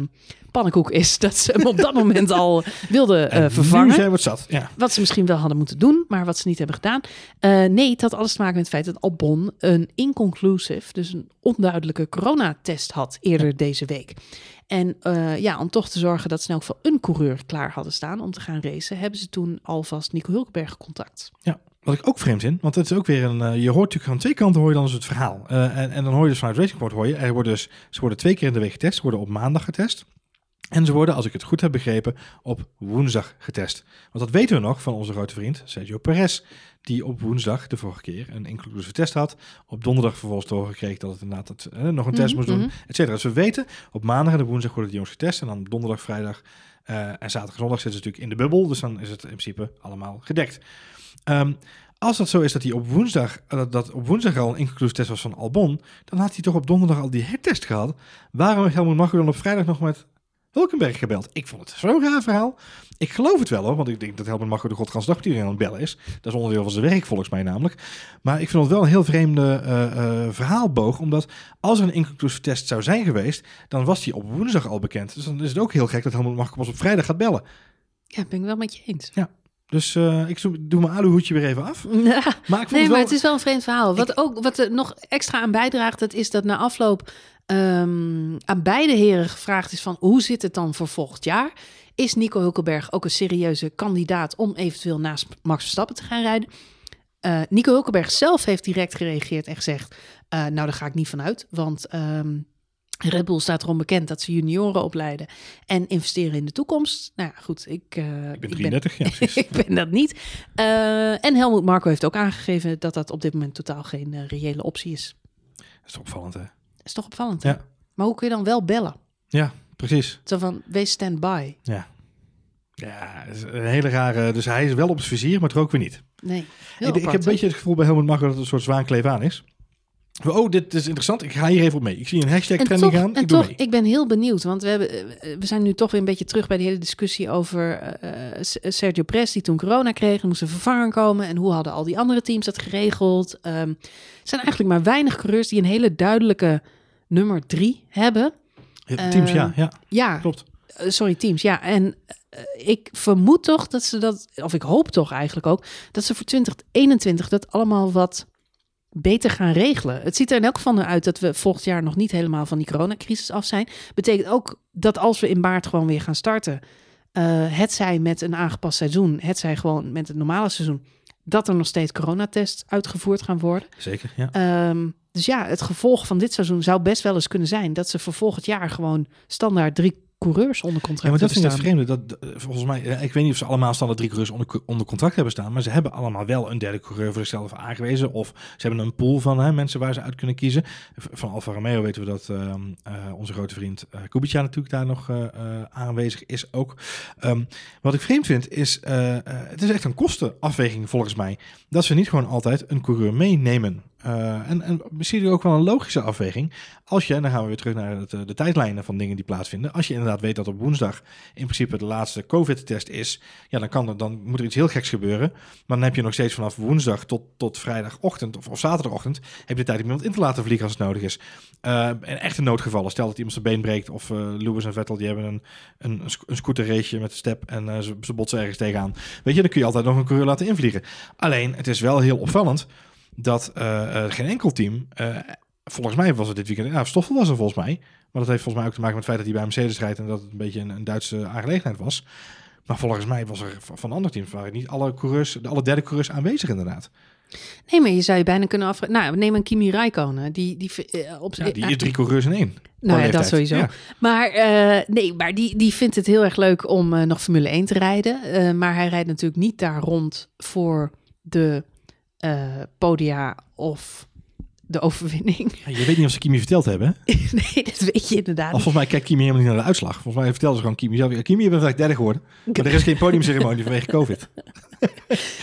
pannenkoek is dat ze hem op dat moment al wilden eh, En vervangen. Nu zijn we het zat, ja. Wat ze misschien wel hadden moeten doen, maar wat ze niet hebben gedaan. Eh, nee, het had alles te maken met het feit dat Albon een inconclusive, dus een onduidelijke coronatest had eerder deze week. En eh, ja, om toch te zorgen dat ze in elk geval een coureur klaar hadden staan om te gaan racen, hebben ze toen alvast Nico Hulkenberg contact. Wat ik ook vreemd vind, want het is ook weer een. eh, je hoort natuurlijk aan twee kanten hoor je dan eens het verhaal. Eh, en, en dan hoor je dus vanuit Racing Point hoor je, er worden dus, ze worden twee keer in de week getest. Ze worden op maandag getest. En ze worden, als ik het goed heb begrepen, op woensdag getest. Want dat weten we nog van onze grote vriend Sergio Perez. Die op woensdag de vorige keer een inclusieve test had. Op donderdag vervolgens kreeg dat het inderdaad het, eh, nog een test Mhm, moest doen. mhm. Et cetera. Dus we weten, op maandag en op woensdag worden die jongens getest. En dan donderdag, vrijdag en zaterdag en zondag zitten ze natuurlijk in de bubbel. Dus dan is het in principe allemaal gedekt. Ehm, als dat zo is dat hij op woensdag, eh, dat, op woensdag al een inclusive test was van Albon, dan had hij toch op donderdag al die hertest gehad. Waarom heeft Helmut Marko dan op vrijdag nog met Hulkenberg gebeld? Ik vond het zo'n raar verhaal. Ik geloof het wel hoor, want ik denk dat Helmut Marko de met iedereen aan het bellen is. Dat is onderdeel van zijn werk volgens mij namelijk. Maar ik vind het wel een heel vreemde eh, eh, verhaalboog, omdat als er een inclusive test zou zijn geweest, dan was die op woensdag al bekend. Dus dan is het ook heel gek dat Helmut Marko pas op vrijdag gaat bellen. Ja, ben ik wel met je eens. Dus eh, ik doe mijn aluhoedje weer even af. Ja. Maar ik vond Nee, het maar wel... het is wel een vreemd verhaal. Wat, ook, wat er nog extra aan bijdraagt, dat is dat na afloop ehm, aan beide heren gevraagd is van hoe zit het dan voor volgend jaar? Is Nico Hulkenberg ook een serieuze kandidaat om eventueel naast Max Verstappen te gaan rijden? Eh, Nico Hulkenberg zelf heeft direct gereageerd en gezegd, eh, nou daar ga ik niet van uit, want ehm, Red Bull staat erom bekend dat ze junioren opleiden en investeren in de toekomst. Nou ja, goed, ik, eh, Ik ben 33, ja precies. ik ben dat niet. En Helmut Marco heeft ook aangegeven dat dat op dit moment totaal geen reële optie is. Dat is opvallend, hè? Is toch opvallend? hè? Ja. Maar hoe kun je dan wel bellen? Ja, precies. Zo van, wees stand-by. Ja. Ja, het is een hele rare... Dus hij is wel op het vizier, maar toch ook weer niet. Nee, heel Ik, ik heb een beetje het gevoel bij Helmut Marko dat het een soort zwaankleef aan is. Oh, dit is interessant. Ik ga hier even op mee. Ik zie een hashtag En trending toch, gaan. en ik toch mee. ik ben heel benieuwd, want we, hebben, eh, we zijn nu toch weer een beetje terug bij die hele discussie over eh, eh, Sergio Perez, die toen corona kreeg, er moest een vervanger komen. En hoe hadden al die andere teams dat geregeld? Ehm, er zijn eigenlijk maar weinig coureurs die een hele duidelijke nummer drie hebben. Ja, Teams, ja, ja, Ja, klopt. Sorry, teams. Ja, en ik vermoed toch dat ze dat, of ik hoop toch eigenlijk ook, dat ze voor 2021 dat allemaal wat beter gaan regelen. Het ziet er in elk geval naar uit dat we volgend jaar nog niet helemaal van die coronacrisis af zijn. Betekent ook dat als we in maart gewoon weer gaan starten, eh het zij met een aangepast seizoen, het zij gewoon met het normale seizoen, dat er nog steeds coronatests uitgevoerd gaan worden. Zeker, ja. Ehm, dus ja, het gevolg van dit seizoen zou best wel eens kunnen zijn dat ze voor volgend jaar gewoon standaard drie coureurs onder contract Ja, maar dat vind ik het vreemde. Dat, eh, volgens mij, eh, ik weet niet of ze allemaal standaard drie coureurs onder, onder contract hebben staan, maar ze hebben allemaal wel een derde coureur voor zichzelf aangewezen. Of ze hebben een pool van hè, mensen waar ze uit kunnen kiezen. Van Alfa Romeo weten we dat ehm, eh, onze grote vriend eh Kubica natuurlijk daar nog aanwezig is ook. Ehm, wat ik vreemd vind is, het is echt een kostenafweging volgens mij, dat ze niet gewoon altijd een coureur meenemen. Eh, en, en misschien ook wel een logische afweging. Als je, en dan gaan we weer terug naar het, eh, de tijdlijnen van dingen die plaatsvinden. Als je inderdaad weet dat op woensdag in principe de laatste COVID-test is, ja, dan, kan er, dan moet er iets heel geks gebeuren. Maar dan heb je nog steeds vanaf woensdag tot, tot vrijdagochtend of, of zaterdagochtend, heb je de tijd om iemand in te laten vliegen als het nodig is. Eh in echte noodgevallen, stel dat iemand zijn been breekt of eh Lewis en Vettel die hebben een, een, een sc- een scooterraceje met een step en ze, ze botsen ergens tegenaan. Weet je, dan kun je altijd nog een coureur laten invliegen. Alleen, het is wel heel opvallend dat eh, eh, geen enkel team, eh, volgens mij was het dit weekend, nou Stoffel was er volgens mij, maar dat heeft volgens mij ook te maken met het feit dat hij bij Mercedes rijdt en dat het een beetje een, een Duitse aangelegenheid was. Maar volgens mij was er van andere teams waren niet alle coureurs, de alle derde coureurs aanwezig inderdaad. Nee, maar je zou je bijna kunnen afvragen. Nou, neem een Kimi Räikkönen. Die, die, op, Ja, die is drie coureurs in één. Nou ja, dat sowieso. Ja. Maar nee, maar die, die vindt het heel erg leuk om nog Formule 1 te rijden. Maar hij rijdt natuurlijk niet daar rond voor de eh, podia of de overwinning. Ja, Je weet niet of ze Kimi verteld hebben. hè? nee, dat weet je inderdaad. Of volgens mij kijkt Kimi helemaal niet naar de uitslag. Volgens mij vertelden ze gewoon Kimi zelf. Ja, Kimi, je bent eigenlijk derde geworden. Maar er is geen podiumceremonie vanwege COVID.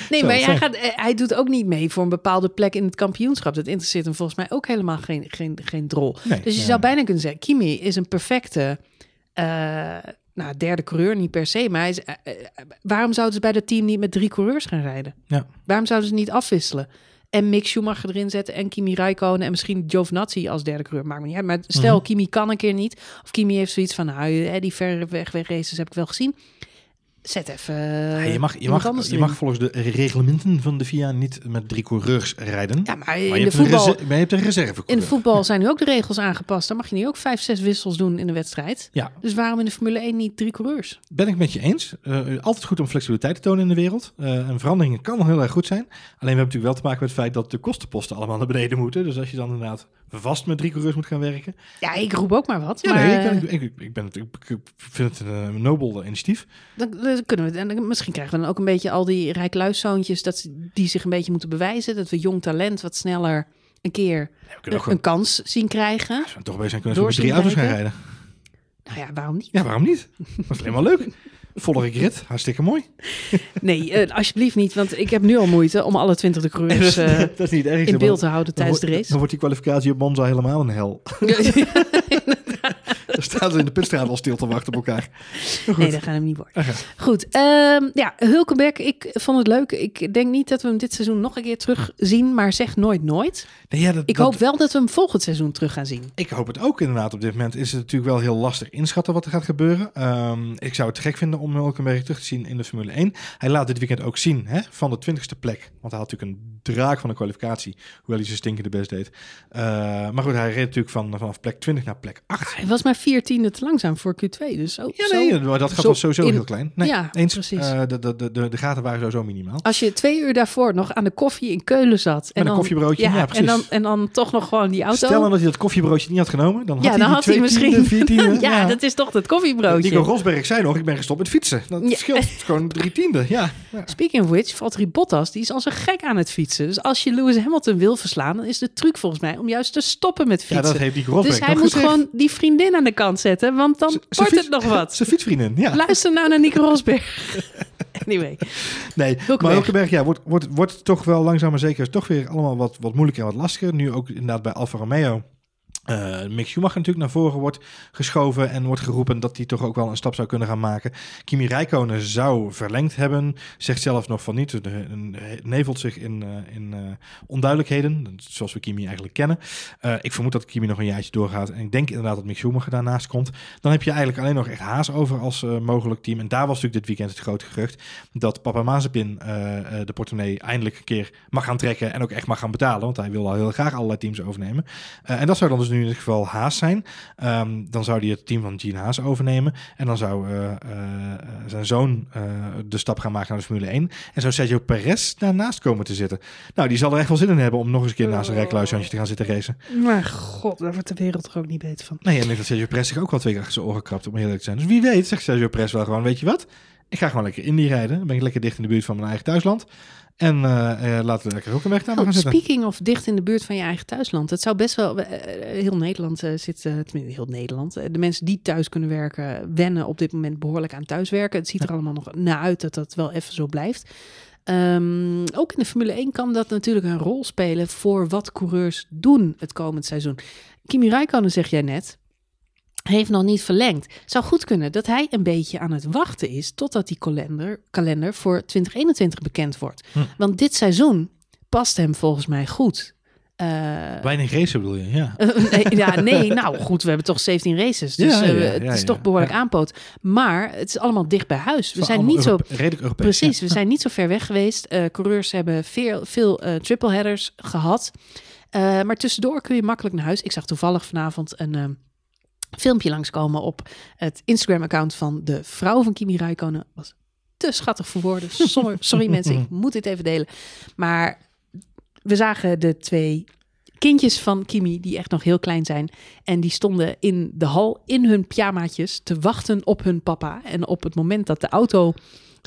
Nee, Zo, maar hij, gaat, eh, hij doet ook niet mee voor een bepaalde plek in het kampioenschap. Dat interesseert hem volgens mij ook helemaal geen, geen, geen drol. Nee, Dus je ja. zou bijna kunnen zeggen, Kimi is een perfecte eh, nou, derde coureur, niet per se. Maar hij is, eh, eh, waarom zouden ze bij dat team niet met drie coureurs gaan rijden? Ja. Waarom zouden ze niet afwisselen? En Mick Schumacher erin zetten en Kimi Räikkönen en misschien Giovinazzi als derde coureur. Maakt me niet uit. Maar stel, Mhm. Kimi kan een keer niet. Of Kimi heeft zoiets van, nou, hè, die verre weg, weg races heb ik wel gezien. Zet even Ja, je mag, je mag, je volgens de reglementen van de FIA niet met drie coureurs rijden. Ja, maar in de, hebt, voetbal, maar je hebt een reserve in de voetbal zijn nu ook de regels aangepast. Dan mag je nu ook vijf, zes wissels doen in de wedstrijd. Ja, Dus waarom in de Formule 1 niet drie coureurs? ben ik met je eens. Eh, altijd goed om flexibiliteit te tonen in de wereld. Eh en veranderingen kan heel erg goed zijn. Alleen we hebben natuurlijk wel te maken met het feit dat de kostenposten allemaal naar beneden moeten. Dus als je dan inderdaad vast met drie coureurs moet gaan werken. Ja, ik roep ook maar wat. Ja, maar nee, ik, eh, ben, ik, ik, ben, het- ik, vind het een uh, nobel initiatief. dan, dan kunnen we het. En misschien krijgen we dan ook een beetje al die rijkluiszoontjes... Dat, ze- die zich een beetje moeten bewijzen. Dat we jong talent wat sneller een keer Ja, een, gewoon, kans zien krijgen. we toch bezig zijn, kunnen we met drie auto's gaan rijden. rijden. Nou ja, waarom niet? Ja, waarom niet? Dat is alleen maar leuk. Volle grid, hartstikke mooi. Nee, eh, alsjeblieft niet. Want ik heb nu al moeite om alle twintig de coureurs dat is niet erg. in beeld te houden tijdens de race. Dan wordt die kwalificatie op Monza helemaal een hel. Dan staan ze in de pitstraat al stil te wachten op elkaar. Goed. Nee, dat gaat hem niet worden. Goed, ehm, ja, Hulkenberg, ik vond het leuk. Ik denk niet dat we hem dit seizoen nog een keer terugzien, maar zeg nooit nooit. Nee, ja, dat, Ik dat- hoop wel dat we hem volgend seizoen terug gaan zien. Ik hoop het ook inderdaad. Op dit moment is het natuurlijk wel heel lastig inschatten wat er gaat gebeuren. Ehm, ik zou het gek vinden om Hulkenberg terug te zien in de Formule 1. Hij laat dit weekend ook zien hè, van de 20ste plek. Want hij had natuurlijk een draak van de kwalificatie. Hoewel hij zijn stinkende best deed. Eh, maar goed, hij reed natuurlijk van, vanaf plek 20 naar plek 8. Hij was maar 14 te langzaam voor Q2, dus zo. Ja, zo- nee, maar dat gaat wel sowieso in- heel klein. Nee, Ja, eens. precies. Eh, de, de, de, de, gaten waren sowieso minimaal. Als je twee uur daarvoor nog aan de koffie in Keulen zat. En een dan, koffiebroodje, ja, precies. en, dan, en dan toch nog gewoon die auto. Stel dat hij dat koffiebroodje niet had genomen, dan had ja, hij dan die had hij misschien. vier tienden, ja, dat is toch het koffiebroodje. Nico Rosberg zei nog, ik ben gestopt met fietsen. Dat Ja. scheelt gewoon drie tienden, ja. ja. Speaking of which, Valtteri Bottas, die is als een gek aan het fietsen. Dus als je Lewis Hamilton wil verslaan, dan is de truc volgens mij om juist te stoppen met Ja, fietsen. dat heeft Nico Rosberg dus hij moet gezegd. gewoon die vriendin aan de kant zetten, want dan wordt het nog wat. Zijn fietsvriendin, ja. Luister nou naar Nico Rosberg. anyway. Nee, Hulkenberg. maar Hulkenberg ja, wordt, wordt, wordt toch wel langzaam maar zeker toch weer allemaal wat, wat moeilijker en wat lastiger. Nu ook inderdaad bij Alfa Romeo. Eh Mick Schumacher natuurlijk naar voren wordt geschoven en wordt geroepen dat hij toch ook wel een stap zou kunnen gaan maken. Kimi Räikkönen zou verlengd hebben, zegt zelf nog van niet. Nevelt zich in, eh, in eh, onduidelijkheden, zoals we Kimi eigenlijk kennen. Ik vermoed dat Kimi nog een jaartje doorgaat en ik denk inderdaad dat Mick Schumacher daarnaast komt. Dan heb je eigenlijk alleen nog echt Haas over als mogelijk team. En daar was natuurlijk dit weekend het grote gerucht dat papa Mazepin de portemonnee eindelijk een keer mag gaan trekken en ook echt mag gaan betalen. Want hij wil al heel graag allerlei teams overnemen. En dat zou dan dus nu in dit geval Haas zijn. Ehm, dan zou hij het team van Gene Haas overnemen. En dan zou eh, eh, eh, zijn zoon de stap gaan maken naar de Formule 1. En zou Sergio Perez daarnaast komen te zitten. Nou, die zal er echt wel zin in hebben om nog eens een keer naast een rijkluishandje te gaan zitten racen. Maar god, daar wordt de wereld toch ook niet beter van. Nee, en ik denk dat Sergio Perez zich ook wel twee keer achter zijn oren krabt, om eerlijk te zijn. Dus wie weet, zegt Sergio Perez wel gewoon, weet je wat? Ik ga gewoon lekker Indy rijden. Dan ben ik lekker dicht in de buurt van mijn eigen thuisland. En eh, laten we lekker ook een weg daar Oh, gaan zitten. speaking of dicht in de buurt van je eigen thuisland. Het zou best wel, eh, heel Nederland zit, tenminste heel Nederland. de mensen die thuis kunnen werken, wennen op dit moment behoorlijk aan thuiswerken. Het ziet er allemaal nog naar uit dat dat wel even zo blijft. Ehm, ook in de Formule 1 kan dat natuurlijk een rol spelen voor wat coureurs doen het komend seizoen. Kimi Räikkönen, zeg jij net, heeft nog niet verlengd. Zou goed kunnen dat hij een beetje aan het wachten is totdat die kalender, kalender voor 2021 bekend wordt. Hm. Want dit seizoen past hem volgens mij goed. Eh, Weinig racen bedoel je, ja. nee, ja, nee, nou goed, we hebben toch 17 races. Dus Ja, ja, eh, het is toch behoorlijk aanpoot. Maar het is allemaal dicht bij huis. We zijn niet zo Europe- redelijk Europees. Precies, we zijn niet zo ver weg geweest. Eh, coureurs hebben veel, veel triple headers gehad. Eh, maar tussendoor kun je makkelijk naar huis. Ik zag toevallig vanavond een ehm, filmpje langskomen op het Instagram-account van de vrouw van Kimi Räikkönen. Was te schattig voor woorden. Sorry, sorry mensen, ik moet dit even delen. Maar we zagen de twee kindjes van Kimi, die echt nog heel klein zijn. En die stonden in de hal in hun pyjamaatjes te wachten op hun papa. En op het moment dat de auto,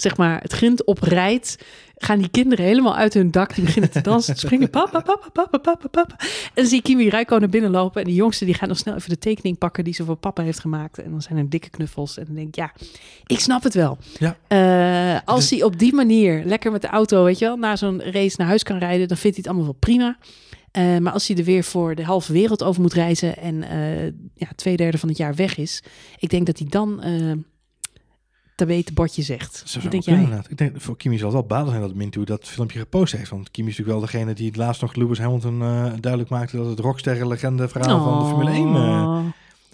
zeg maar, het grind oprijdt, gaan die kinderen helemaal uit hun dak. Die beginnen te dansen, te springen. Papa, papa, papa, papa, papa. En dan zie je Kimi Räikkönen binnenlopen. En die jongste die gaat nog snel even de tekening pakken die ze voor papa heeft gemaakt. En dan zijn er dikke knuffels. En dan denk ik, ja, ik snap het wel. Ja. Eh, als hij op die manier lekker met de auto, weet je wel, na zo'n race naar huis kan rijden, dan vindt hij het allemaal wel prima. Eh, maar als hij er weer voor de halve wereld over moet reizen en eh, ja, twee derde van het jaar weg is, ik denk dat hij dan te weten bordje zegt. Zo Wat denk jij? inderdaad. Ik denk, voor Kimi zal het wel baden zijn dat Mintu dat filmpje gepost heeft. Want Kimi is natuurlijk wel degene die het laatst nog Lewis Hamilton eh, duidelijk maakte dat het rocksterren-legende verhaal van de Formule 1 eh,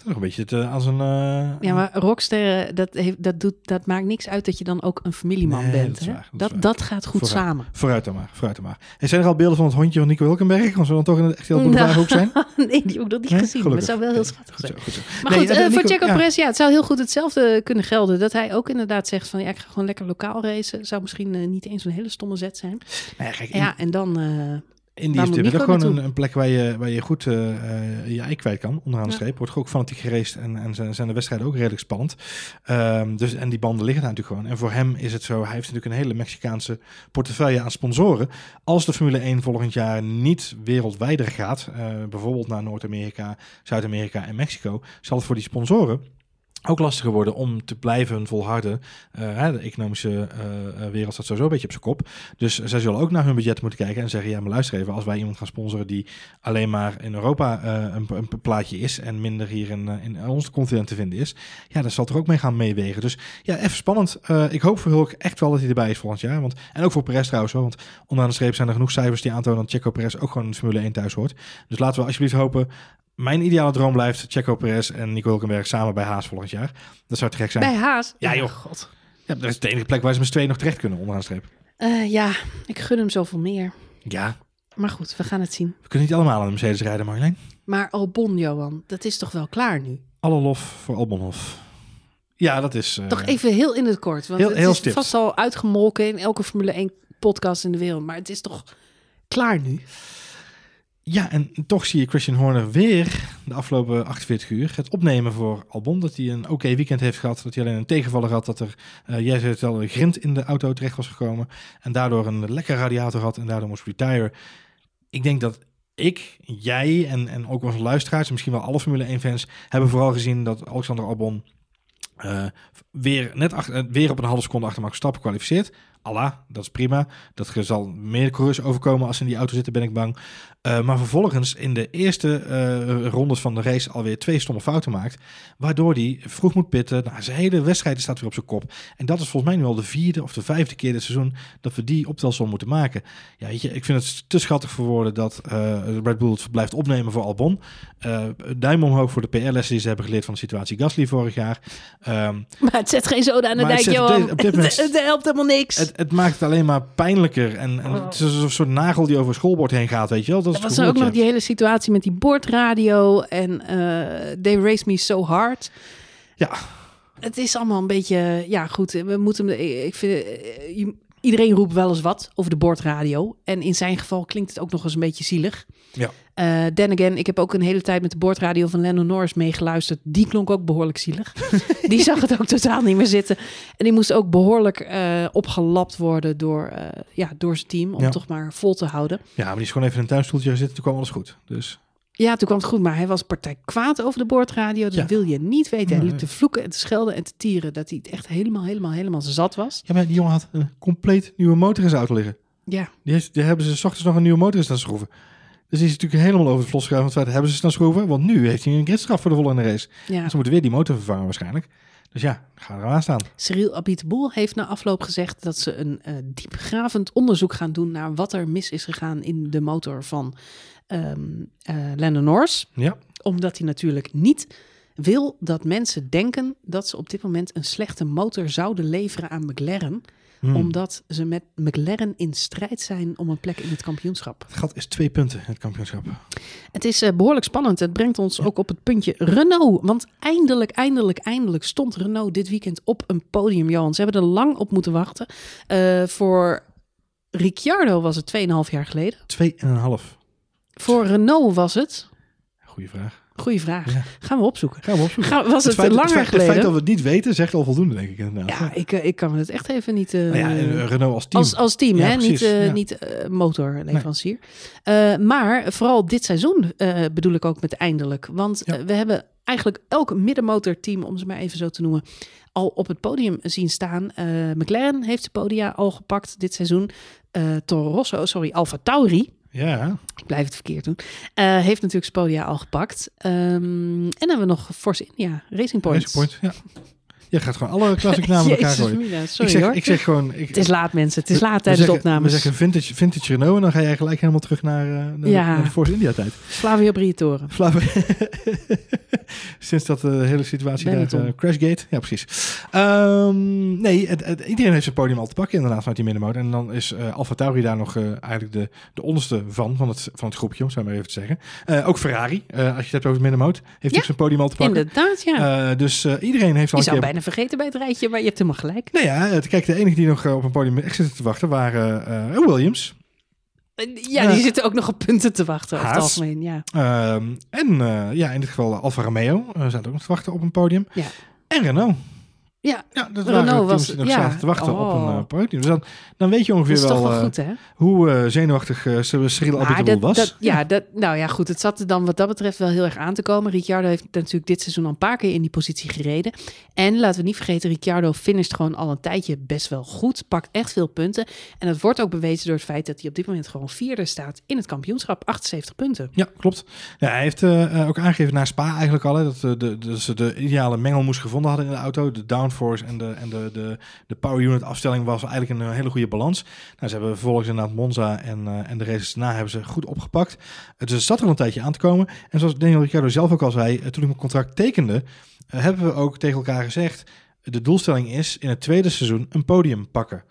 Toch een beetje het, eh, aan zijn... eh, Ja, maar rocksterren, dat, heeft, dat, doet, dat maakt niks uit dat je dan ook een familieman Nee, bent. dat hè? waar, dat dat, gaat goed Vooruit. samen. Vooruit dan maar, vooruit dan maar. En zijn er al beelden van het hondje van Nico Hulkenberg? Want ze dan toch in echt heel Nou, ook zijn? nee, die heb ik nog niet Nee? gezien. Maar het Gelukkig. zou wel heel schattig goed zijn. zo, goed zo. Maar Nee, goed, eh, voor Checo ja. Perez, ja, het zou heel goed hetzelfde kunnen gelden. Dat hij ook inderdaad zegt van, ja, ik ga gewoon lekker lokaal racen. Zou misschien eh, niet eens een hele stomme zet zijn. Nou ja, kijk, Ja, en dan... Waar is natuurlijk gewoon een, plek waar je, waar je goed eh, eh, je ei kwijt kan, onderaan de Ja. streep. Wordt ook fanatiek geraced en, en zijn, zijn de wedstrijden ook redelijk spannend. Ehm, dus, en die banden liggen daar natuurlijk gewoon. En voor hem is het zo, hij heeft natuurlijk een hele Mexicaanse portefeuille aan sponsoren. Als de Formule 1 volgend jaar niet wereldwijder gaat, eh, bijvoorbeeld naar Noord-Amerika, Zuid-Amerika en Mexico, zal het voor die sponsoren ook lastiger worden om te blijven volharden. Hè, de economische uh, wereld staat sowieso een beetje op zijn kop. Dus zij zullen ook naar hun budget moeten kijken en zeggen: ja, maar luister even, als wij iemand gaan sponsoren die alleen maar in Europa een, een, plaatje is en minder hier in, in ons continent te vinden is, ja, dat zal er ook mee gaan meewegen. Dus ja, even spannend. ik hoop voor Hulk echt wel dat hij erbij is volgend jaar. Want, en ook voor Perez trouwens, want onderaan de streep zijn er genoeg cijfers die aantonen dat Checo ook gewoon de Formule 1 thuis hoort. Dus laten we alsjeblieft hopen mijn ideale droom blijft Checo Perez en Nico Hulkenberg samen bij Haas volgend jaar. Dat zou te gek zijn. Bij Haas? Ja, joh. God. Ja, dat is de enige plek waar ze met z'n tweeën nog terecht kunnen, onderaan streep. Uh, ja, ik gun hem zoveel meer. Ja. Maar goed, we gaan het zien. We kunnen niet allemaal aan de Mercedes rijden, Marjolein. Maar Albon, Johan, dat is toch wel klaar nu? Alle lof voor Albonhof. Ja, dat is... Uh, toch even heel in het kort. Want heel, het heel is vast al uitgemolken in elke Formule 1 podcast in de wereld. Maar het is toch klaar nu? Ja, en toch zie je Christian Horner weer de afgelopen 48 uur het opnemen voor Albon. Dat hij een oké weekend heeft gehad. Dat hij alleen een tegenvaller had. Dat er, uh, jij zei het al, een grind in de auto terecht was gekomen. En daardoor een lekker radiator had en daardoor moest retire. Ik denk dat ik, jij en, en ook onze luisteraars, misschien wel alle Formule 1 fans, hebben vooral gezien dat Alexander Albon uh, weer, net achter, weer op een halve seconde achter Max Verstappen kwalificeert. Allah, dat is prima. Dat zal meer coureurs overkomen als ze in die auto zitten, ben ik bang. Uh, maar vervolgens in de eerste uh, rondes van de race alweer twee stomme fouten maakt. Waardoor hij vroeg moet pitten. Nou, zijn hele wedstrijd staat weer op zijn kop. En dat is volgens mij nu al de vierde of de vijfde keer dit seizoen dat we die optelsom moeten maken. Ja, weet je, ik vind het te schattig voor woorden dat uh, Red Bull het blijft opnemen voor Albon. duim omhoog voor de PR-lessen die ze hebben geleerd van de situatie Gasly vorig jaar. Um, maar het zet geen zoden aan de dijk, joh. Het, het, helpt helemaal niks. Het, het, maakt het alleen maar pijnlijker. En, en het is alsof een soort nagel die over het schoolbord heen gaat, weet je wel. Dat er was ook nog die hele situatie met die boordradio en uh, They Race Me So Hard. Ja. Het is allemaal een beetje, ja goed, we moeten, ik vind, eh, iedereen roept wel eens wat over de boordradio. En in zijn geval klinkt het ook nog eens een beetje zielig. Ja. Uh, then again, ik heb ook een hele tijd met de boordradio van Lennon Norris meegeluisterd. Die klonk ook behoorlijk zielig. die zag het ook totaal niet meer zitten. En die moest ook behoorlijk uh, opgelapt worden door, uh, ja, door zijn team. Om toch maar vol te houden. Ja, maar die is gewoon even in een tuinstoeltje zitten. Toen kwam alles goed. Dus... Ja, toen kwam het goed, maar hij was partij kwaad over de boordradio. Dat wil je niet weten. Hij liep te vloeken en te schelden en te tieren. Dat hij het echt helemaal, helemaal, helemaal zat was. Ja, maar die jongen had een compleet nieuwe motor in zijn auto liggen. Ja. Die, heeft, die hebben ze s ochtends nog een nieuwe motor in staan schroeven. Dus die is natuurlijk helemaal over het vlos gegaan feit, hebben ze staan schroeven? Want nu heeft hij een gridstraf voor de volgende race. Ja. Dus ze moeten weer die motor vervangen waarschijnlijk. Dus ja, ga er aan staan. Cyril Abiteboul heeft na afloop gezegd dat ze een uh, diepgravend onderzoek gaan doen naar wat er mis is gegaan in de motor van um, uh, Lennon Norris. Ja. Omdat hij natuurlijk niet wil dat mensen denken dat ze op dit moment een slechte motor zouden leveren aan McLaren. Hmm. Omdat ze met McLaren in strijd zijn om een plek in het kampioenschap. Het gat is twee punten, het kampioenschap. Het is uh, behoorlijk spannend. Het brengt ons ook op het puntje Renault. Want eindelijk, eindelijk, eindelijk stond Renault dit weekend op een podium, Johan. Ze hebben er lang op moeten wachten. Uh, voor Ricciardo was het 2,5 jaar geleden. 2,5. Voor Renault was het? Goeie vraag. Goeie vraag. Gaan we opzoeken. Gaan we opzoeken. Gaan, was het, het feit, langer het feit, geleden? Het feit dat we het niet weten zegt al voldoende, denk ik inderdaad. Ja, ik, eh, ik kan het echt even niet... Uh, ja, Renault als team. Als, als team, hè? Precies, niet, uh, niet uh, motorleverancier. Nee. maar vooral dit seizoen bedoel ik ook met eindelijk. Want we hebben eigenlijk elk middenmotorteam, om ze maar even zo te noemen, al op het podium zien staan. McLaren heeft de podia al gepakt dit seizoen. Toro Rosso, sorry, Alfa Tauri ja. Ik blijf het verkeerd doen. Uh, heeft natuurlijk Spodia al gepakt. Um, en dan hebben we nog Force India, Racing Points. Racing Point, ja. Je gaat gewoon alle klassieke namen elkaar gooien. Mina, sorry, ik, zeg, hoor. ik zeg gewoon... Ik, het is laat mensen, het is laat tijdens zeggen, de opnames. We zeggen vintage, vintage Renault en dan ga jij gelijk helemaal terug naar, uh, naar, ja. naar de Force India tijd. Flavio Briatore. Flavio... Sinds dat de hele situatie daar, uh, Crashgate. Ja, precies. Um, nee, het, het, iedereen heeft zijn podium al te pakken inderdaad vanuit die middenmotor. En dan is uh, Alfa Tauri daar nog eigenlijk de, de onderste van, van het, van het groepje, om zo maar even te zeggen. Ook Ferrari, als je het hebt over de heeft ja, ook zijn podium al te pakken. Inderdaad, ja. dus iedereen heeft al je een zou bijna vergeten bij het rijtje, maar je hebt helemaal gelijk. Nou ja, kijk, de enige die nog op een podium echt zitten te wachten waren Williams. Ja, die zitten ook nog op punten te wachten over het algemeen, ja. Uh, en ja, in dit geval Alfa Romeo zaten ook nog te wachten op een podium. Ja. En Renault. Ja, Ja, dat Renault waren was- nog ja. zaten te wachten op een uh. Dus dan, dan weet je ongeveer dat is toch wel eh, goed, hè? hoe eh, zenuwachtig uh, Cyril Maar Abiteboul was. dat, ja, dat, nou ja, goed. Het zat er dan wat dat betreft wel heel erg aan te komen. Ricciardo heeft natuurlijk dit seizoen al een paar keer in die positie gereden. En laten we niet vergeten, Ricciardo finisht gewoon al een tijdje best wel goed. Pakt echt veel punten. En dat wordt ook bewezen door het feit dat hij op dit moment gewoon vierde staat in het kampioenschap. 78 punten. Ja, klopt. Ja, hij heeft uh, ook aangegeven naar Spa eigenlijk al hè, dat, uh, de, de, ze de ideale mengelmoes gevonden hadden in de auto. De downforce en de, en de, de, de power unit afstelling was eigenlijk een hele goede balans. Nou, ze hebben vervolgens inderdaad Monza en, uh, en de races na hebben ze goed opgepakt. dus het zat er een tijdje aan te komen. En zoals Daniel Ricciardo zelf ook al zei, toen ik mijn contract tekende, hebben we ook tegen elkaar gezegd, de doelstelling is in het tweede seizoen een podium pakken.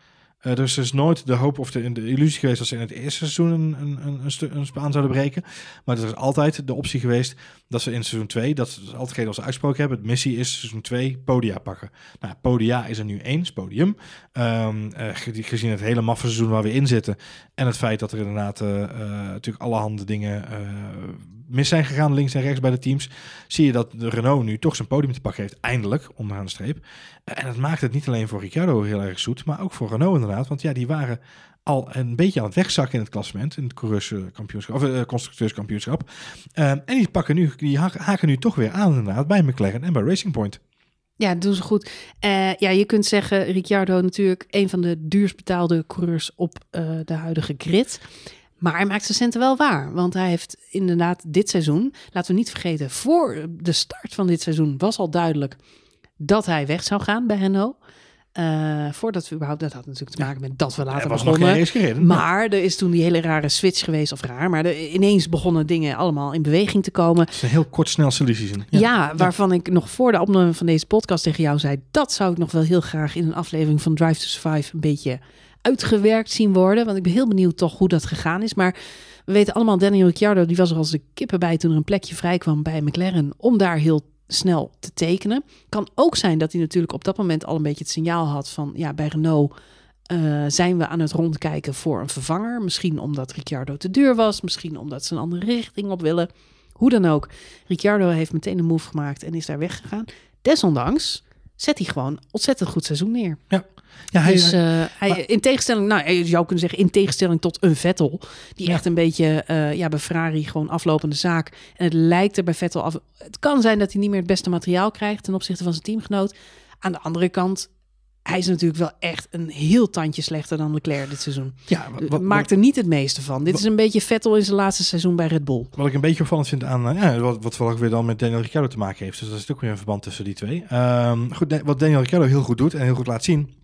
Uh, dus er is nooit de hoop of de, de, illusie geweest dat ze in het eerste seizoen een, een, een, een, spaan zouden breken. Maar er is altijd de optie geweest dat ze in seizoen 2, dat is altijd geen als ze uitsproken hebben, het missie is seizoen 2 podia pakken. Nou, podia is er nu is podium. Um, uh, gezien het hele maffe seizoen waar we in zitten en het feit dat er inderdaad uh, natuurlijk allerhande dingen mis zijn gegaan links en rechts bij de teams, zie je dat de Renault nu toch zijn podium te pakken heeft, eindelijk, onderaan de streep. En het maakt het niet alleen voor Ricciardo heel erg zoet, maar ook voor Renault inderdaad. Want ja, die waren al een beetje aan het wegzakken in het klassement, in het coureurskampioenschap, of uh, constructeurskampioenschap. Uh, en die pakken nu, die haken nu toch weer aan inderdaad bij McLaren en bij Racing Point. Ja, dat doen ze goed. Ja, je kunt zeggen, Ricciardo natuurlijk een van de duurst betaalde coureurs op de huidige grid. Maar hij maakt zijn centen wel waar. Want hij heeft inderdaad dit seizoen, laten we niet vergeten, voor de start van dit seizoen was al duidelijk dat hij weg zou gaan bij Renault. Uh, voordat we überhaupt, dat had natuurlijk te maken met dat we later hij was begonnen. Nog gereden, maar er is toen die hele rare switch geweest, of raar, maar er, ineens begonnen dingen allemaal in beweging te komen. Het is een heel kort, snel selectie. Ja, ja, waarvan ik nog voor de opname van deze podcast tegen jou zei, dat zou ik nog wel heel graag in een aflevering van Drive to Survive een beetje uitgewerkt zien worden. Want ik ben heel benieuwd toch hoe dat gegaan is. Maar we weten allemaal, Daniel Ricciardo, die was er als de kippen bij toen er een plekje vrij kwam bij McLaren om daar heel snel te tekenen. Kan ook zijn dat hij natuurlijk op dat moment al een beetje het signaal had van ja, bij Renault uh, zijn we aan het rondkijken voor een vervanger. Misschien omdat Ricciardo te duur was, misschien omdat ze een andere richting op willen. Hoe dan ook, Ricciardo heeft meteen een move gemaakt en is daar weggegaan. Desondanks zet hij gewoon ontzettend goed seizoen neer. Ja. Ja, hij, dus uh, hij, maar, in tegenstelling, nou, je zou kunnen zeggen, in tegenstelling tot een Vettel, die ja. echt een beetje uh, ja, bij Ferrari gewoon aflopende zaak. En het lijkt er bij Vettel af. Het kan zijn dat hij niet meer het beste materiaal krijgt ten opzichte van zijn teamgenoot. Aan de andere kant, hij is natuurlijk wel echt een heel tandje slechter dan Leclerc dit seizoen. Ja, wat, wat, maakt er niet het meeste van. Dit is een beetje Vettel in zijn laatste seizoen bij Red Bull. Wat ik een beetje opvallend vind aan, ja, wat, wat ook weer dan met Daniel Ricciardo te maken heeft. Dus dat is ook weer een verband tussen die twee. Um, goed, wat Daniel Ricciardo heel goed doet en heel goed laat zien,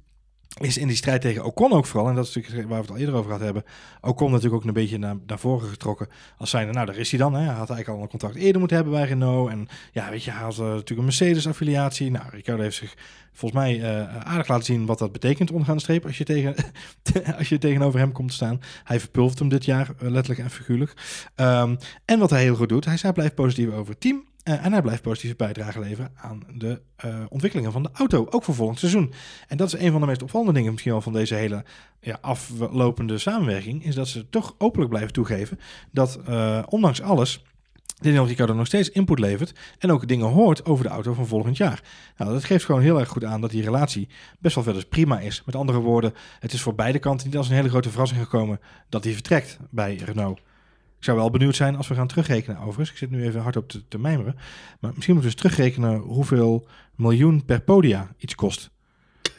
is in die strijd tegen Ocon ook vooral, en dat is natuurlijk waar we het al eerder over gehad hebben, Ocon natuurlijk ook een beetje naar, naar voren getrokken als zijnde, nou daar is hij dan, hè. hij had eigenlijk al een contract eerder moeten hebben bij Renault, en ja weet je, hij had uh, natuurlijk een Mercedes-affiliatie, nou Ricciardo heeft zich volgens mij uh, aardig laten zien wat dat betekent ondergaan de streep als je, tegen, als je tegenover hem komt te staan. Hij verpulvert hem dit jaar, uh, letterlijk en figuurlijk. Um, en wat hij heel goed doet, hij, hij blijft positief over het team. Uh, en hij blijft positieve bijdrage leveren aan de uh, ontwikkelingen van de auto, ook voor volgend seizoen. En dat is een van de meest opvallende dingen misschien wel van deze hele ja, aflopende samenwerking, is dat ze toch openlijk blijven toegeven dat uh, ondanks alles Daniel Ricciardo nog steeds input levert en ook dingen hoort over de auto van volgend jaar. Nou, dat geeft gewoon heel erg goed aan dat die relatie best wel verder prima is. Met andere woorden, het is voor beide kanten niet als een hele grote verrassing gekomen dat hij vertrekt bij Renault. Ik zou wel benieuwd zijn als we gaan terugrekenen overigens. Ik zit nu even hard op te, te mijmeren. Maar misschien moeten we eens terugrekenen hoeveel miljoen per podia iets kost.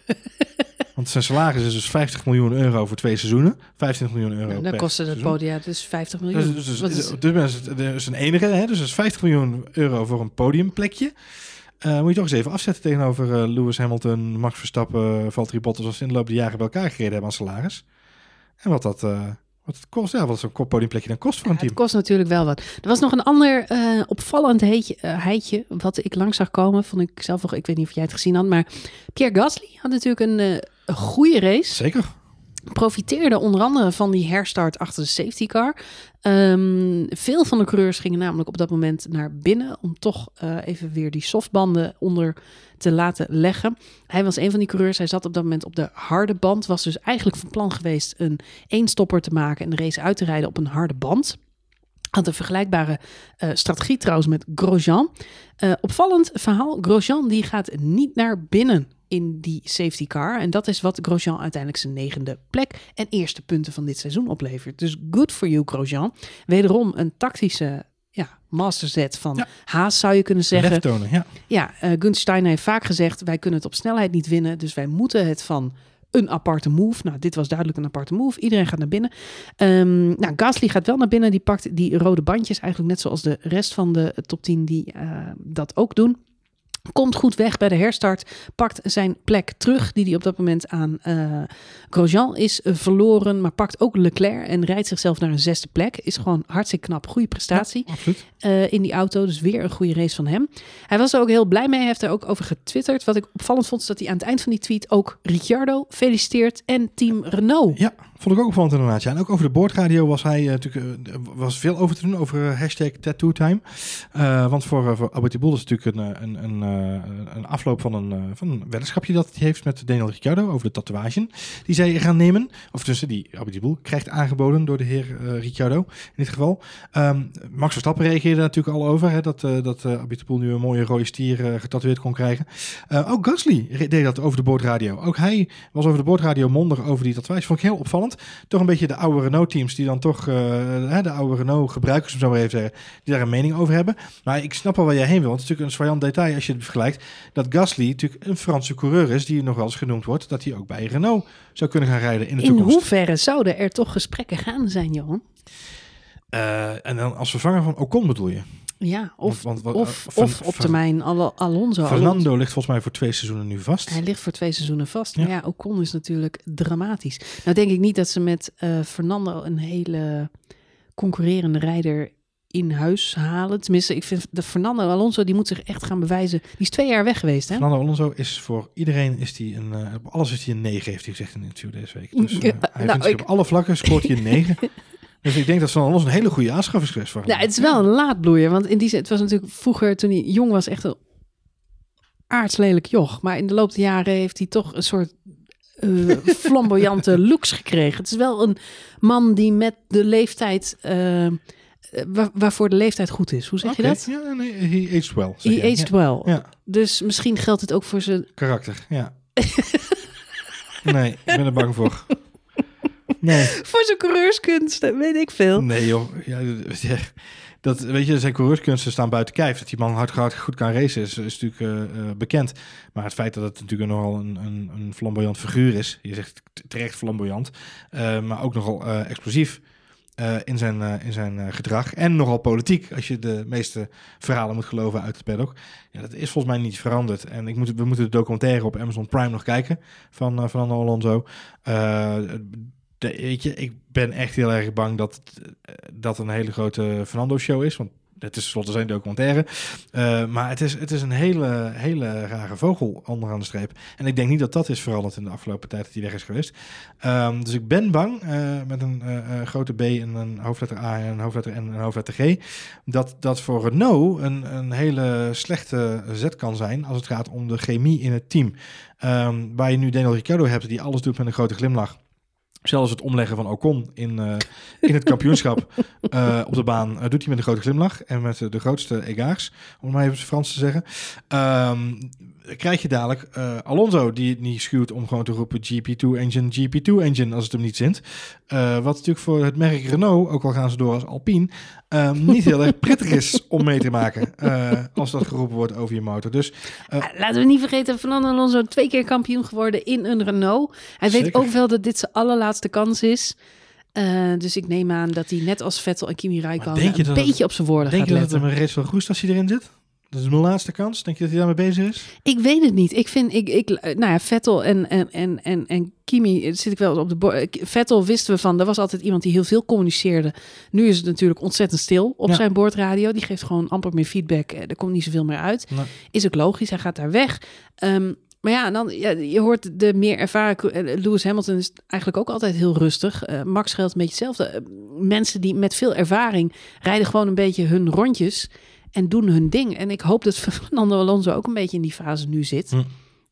Want zijn salaris is dus 50 miljoen euro voor twee seizoenen. 25 miljoen euro per Dan kostte het podia dus 50 miljoen. Dus, dus, dus, is- dus, dus, dus een enige, hè? dus dat is 50 miljoen euro voor een podiumplekje. Eh, moet je toch eens even afzetten tegenover eh, Lewis Hamilton, Max Verstappen, Valtteri Bottas... als ze in de loop der jaren bij elkaar gereden hebben aan salaris. En wat dat eh, wat het kost, ja, wat zo'n podiumplekje dan kost voor een Ja, team. het kost natuurlijk wel wat. Er was nog een ander eh, opvallend heetje, eh, heitje wat ik langs zag komen. Vond ik zelf nog, ik weet niet of jij het gezien had, maar Pierre Gasly had natuurlijk een, eh, een goede race. Zeker. Profiteerde onder andere van die herstart achter de safety car. Ehm, veel van de coureurs gingen namelijk op dat moment naar binnen om toch eh, even weer die softbanden onder te laten leggen. Hij was een van die coureurs. Hij zat op dat moment op de harde band. Was dus eigenlijk van plan geweest een eenstopper te maken en de race uit te rijden op een harde band. Had een vergelijkbare eh, strategie trouwens met Grosjean. Eh, opvallend verhaal. Grosjean die gaat niet naar binnen in die safety car. En dat is wat Grosjean uiteindelijk zijn negende plek en eerste punten van dit seizoen oplevert. Dus good for you, Grosjean. Wederom een tactische ja, masterzet van Ja. Haas, zou je kunnen zeggen. Ja. Ja, Steiner heeft vaak gezegd: wij kunnen het op snelheid niet winnen, dus wij moeten het van een aparte move. Nou, dit was duidelijk een aparte move. Iedereen gaat naar binnen. Ehm, nou, Gasly gaat wel naar binnen. Die pakt die rode bandjes eigenlijk net zoals de rest van de top 10 die eh, dat ook doen. Komt goed weg bij de herstart. Pakt zijn plek terug, die hij op dat moment aan eh Grosjean is eh, verloren. Maar pakt ook Leclerc en rijdt zichzelf naar een zesde plek. Is gewoon hartstikke knap. Goede prestatie eh, in die auto. Dus weer een goede race van hem. Hij was er ook heel blij mee. Hij heeft er ook over getwitterd. Wat ik opvallend vond, is dat hij aan het eind van die tweet ook Ricciardo feliciteert en team Renault. Ja, vond ik ook opvallend inderdaad. Ja. En ook over de boordradio was hij eh, natuurlijk was veel over te doen over hashtag tattoo time. Want voor, voor Albert Boel is natuurlijk een, een, een, een afloop van een, van een weddenschapje dat hij heeft met Daniel Ricciardo over de tatoeage die gaan nemen. Of tussen die Albert Boel krijgt aangeboden door de heer eh, Ricciardo in dit geval. Ehm, Max Verstappen reageerde natuurlijk al over. Hè, dat uh, dat uh, Albert Boel nu een mooie rode stier getatoeëerd kon krijgen. Ook Gasly deed dat over de boordradio. Ook hij was over de boordradio mondig over die tatoeage. Vond ik heel opvallend. Toch een beetje de oude Renault-teams die dan toch, de oude Renault-gebruikers, om zo maar even zeggen, die daar een mening over hebben. Maar ik snap al waar jij heen wil. Want het is natuurlijk een zwaaiend detail als je het vergelijkt. Dat Gasly natuurlijk een Franse coureur is, die nog wel eens genoemd wordt, dat hij ook bij Renault zou kunnen gaan rijden in de in toekomst. In hoeverre zouden er toch gesprekken gaan zijn, Johan? Uh, en dan als vervanger van Ocon bedoel je? Ja, of, want, want, of, van, of op termijn Al Alonso. Fernando ligt volgens mij voor twee seizoenen nu vast. Hij ligt voor twee seizoenen vast. Ja. Maar ja, Ocon is natuurlijk dramatisch. Nou denk ik niet dat ze met uh, Fernando een hele concurrerende rijder in huis halen. Tenminste, ik vind de Fernando Alonso, die moet zich echt gaan bewijzen. Die is twee jaar weg geweest, hè? Fernando Alonso is voor iedereen, is die een, uh, op alles is hij een 9, heeft hij gezegd in een interview deze week. Dus uh, ja, hij nou, vindt ik... op alle vlakken scoort hij een 9. Dus ik denk dat Van Alonso een hele goede aanschaf is geweest voor hem. Nou, het is wel een laadbloeier. Want in die zin, het was natuurlijk vroeger, toen hij jong was, echt een aardslelijk joch. Maar in de loop der jaren heeft hij toch een soort uh, flamboyante looks gekregen. Het is wel een man die met de leeftijd... Uh, Waar, waarvoor de leeftijd goed is. Hoe zeg okay. je dat? Ja, nee, he aged well. He aged well. Ja. Dus misschien geldt het ook voor zijn... Karakter, ja. nee, ik ben er bang voor. Nee. voor zijn coureurskunsten, weet ik veel. Nee joh, ja, dat, weet je, zijn coureurskunsten staan buiten kijf. Dat die man hard, hard goed kan racen is, is natuurlijk uh, uh, bekend. Maar het feit dat het natuurlijk nogal een, een, een flamboyant figuur is. Je zegt terecht flamboyant. Uh, maar ook nogal explosief. Uh, in zijn, uh, in zijn uh, gedrag. En nogal politiek, als je de meeste verhalen moet geloven uit het paddock. Ja, dat is volgens mij niet veranderd. En ik moet, we moeten de documentaire op Amazon Prime nog kijken van Fernando Alonso. De, weet je, ik ben echt heel erg bang dat dat een hele grote Fernando-show is. Want het is tenslotte zijn documentaire. Uh, maar het is, het is een hele, hele rare vogel onderaan de streep. En ik denk niet dat dat is veranderd in de afgelopen tijd dat hij weg is geweest. Um, dus ik ben bang, uh, met een uh, grote B en een hoofdletter A en een hoofdletter N en een hoofdletter G, dat dat voor Renault een, een hele slechte zet kan zijn als het gaat om de chemie in het team. Um, waar je nu Daniel Ricciardo hebt, die alles doet met een grote glimlach. Zelfs het omleggen van Ocon in, uh, in het kampioenschap uh, op de baan uh, doet hij met een grote glimlach en met de grootste egaars, om het maar even Frans te zeggen. Um, krijg je dadelijk Alonso die het niet schuwt om gewoon te roepen GP2 engine, GP2 engine als het hem niet zint. wat natuurlijk voor het merk Renault, ook al gaan ze door als Alpine, um, niet heel erg prettig is om mee te maken als dat geroepen wordt over je motor. Dus, Laten we niet vergeten, Fernando Alonso twee keer kampioen geworden in een Renault. Hij Zeker. weet ook wel dat dit zijn allerlaatste kans is. Uh, dus ik neem aan dat hij net als Vettel en Kimi Räikkönen een beetje het, op zijn woorden denk gaat je letten. dat het een race van Roest als hij erin zit? Dat is mijn laatste kans. Denk je dat hij daarmee bezig is? Ik weet het niet. Ik vind, ik, ik, nou ja, Vettel en, en, en, en, en Kimi zit ik wel op de bord. Vettel wisten we van, er was altijd iemand die heel veel communiceerde. Nu is het natuurlijk ontzettend stil op ja. zijn boordradio. Die geeft gewoon amper meer feedback. Er komt niet zoveel meer uit. Nee. Is ook logisch, hij gaat daar weg. Um, maar ja, dan, ja, je hoort de meer ervaren... Lewis Hamilton is eigenlijk ook altijd heel rustig. Uh, Max geldt een beetje hetzelfde. Uh, mensen die met veel ervaring rijden gewoon een beetje hun rondjes... en doen hun ding. En ik hoop dat Fernando Alonso ook een beetje in die fase nu zit. Hm.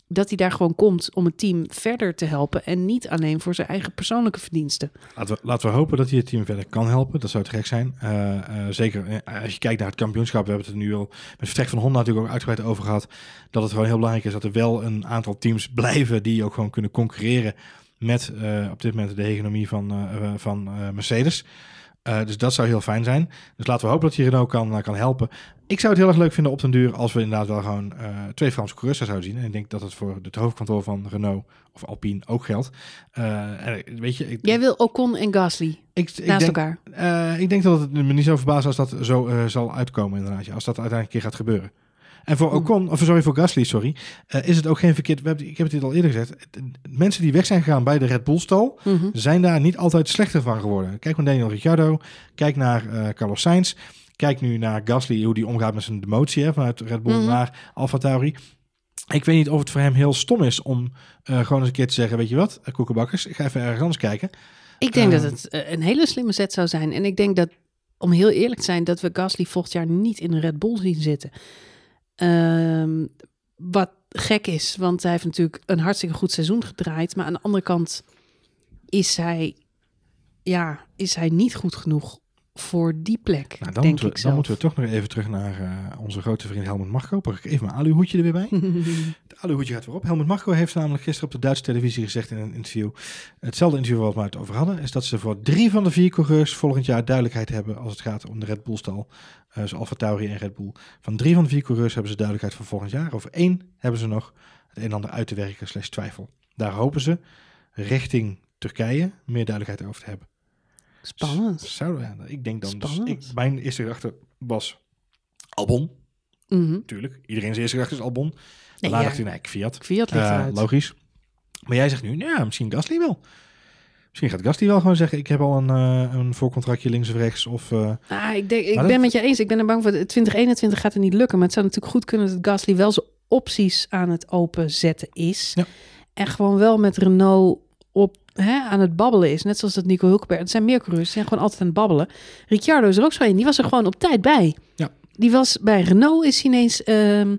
dat hij daar gewoon komt om het team verder te helpen en niet alleen voor zijn eigen persoonlijke verdiensten. Laten we, laten we hopen dat hij het team verder kan helpen. Dat zou het gek zijn. Uh, uh, zeker als je kijkt naar het kampioenschap. We hebben het er nu al met vertrek van Honda natuurlijk ook uitgebreid over gehad. Dat het gewoon heel belangrijk is dat er wel een aantal teams blijven die ook gewoon kunnen concurreren met uh, op dit moment de hegemonie van, van Mercedes. Uh, dus dat zou heel fijn zijn. Dus laten we hopen dat hij Renault kan, uh, kan helpen. Ik zou het heel erg leuk vinden op den duur als we inderdaad wel gewoon uh, twee Franse coureurs zouden zien. En ik denk dat het voor het hoofdkantoor van Renault of Alpine ook geldt. En, weet je, ik, Jij wil Ocon en Gasly ik, ik naast denk, elkaar? ik denk dat het me niet zo verbaast als dat zo zal uitkomen inderdaad. Als dat uiteindelijk een keer gaat gebeuren. En voor Ocon, of sorry, voor Gasly, sorry, uh, is het ook geen verkeerd. We hebben, ik heb het dit al eerder gezegd. Mensen die weg zijn gegaan bij de Red Bull stal, mm -hmm. zijn daar niet altijd slechter van geworden. Kijk naar Daniel Ricciardo, kijk naar uh, Carlos Sainz, kijk nu naar Gasly, hoe die omgaat met zijn demotie hè, vanuit Red Bull mm -hmm. naar AlphaTauri. Ik weet niet of het voor hem heel stom is om uh, gewoon eens een keer te zeggen, weet je wat, koekenbakkers, ik ga even ergens anders kijken. Ik denk dat het een hele slimme zet zou zijn. En ik denk dat, om heel eerlijk te zijn, dat we Gasly volgend jaar niet in een Red Bull zien zitten. Um, wat gek is, want hij heeft natuurlijk een hartstikke goed seizoen gedraaid. Maar aan de andere kant is hij, ja, is hij niet goed genoeg voor die plek. Nou, dan, denk moeten we, ik dan zelf. moeten we toch nog even terug naar uh, onze grote vriend Helmut Marko. Pak ik even mijn aluhoedje er weer bij. Het aluhoedje gaat weer op. Helmut Marko heeft namelijk gisteren op de Duitse televisie gezegd in een interview, hetzelfde interview wat we het over hadden, is dat ze voor drie van de vier coureurs volgend jaar duidelijkheid hebben als het gaat om de Red Bull stal. Uh, zoals Alfa Tauri en Red Bull. Van drie van de vier coureurs hebben ze duidelijkheid voor volgend jaar. Over één hebben ze nog het een en ander uit te werken slash twijfel. Daar hopen ze richting Turkije meer duidelijkheid over te hebben. Spannend. Zou, ja, ik denk dan, dus, ik, mijn eerste gedachte was Albon. Mm -hmm. Natuurlijk, iedereen zijn eerste gedachte is Albon. Nee, Daarna ja. dacht hij, nee, Fiat. Fiat ligt Uh, eruit. logisch. Maar jij zegt nu, ja, misschien Gasly wel. Misschien gaat Gasly wel gewoon zeggen, ik heb al een, uh, een voorcontractje links of rechts. Of, uh, Ah, ik denk, ik ben dat- met je eens. Ik ben er bang voor. 2021 gaat het niet lukken. Maar het zou natuurlijk goed kunnen dat Gasly wel zijn opties aan het openzetten is. Ja. En gewoon wel met Renault op, hè, aan het babbelen is. Net zoals dat Nico Hulkenberg. Het zijn meer coureurs, die zijn gewoon altijd aan het babbelen. Ricciardo is er ook zo een. Die was er gewoon op tijd bij. Ja. Die was bij Renault is hij ineens... ehm,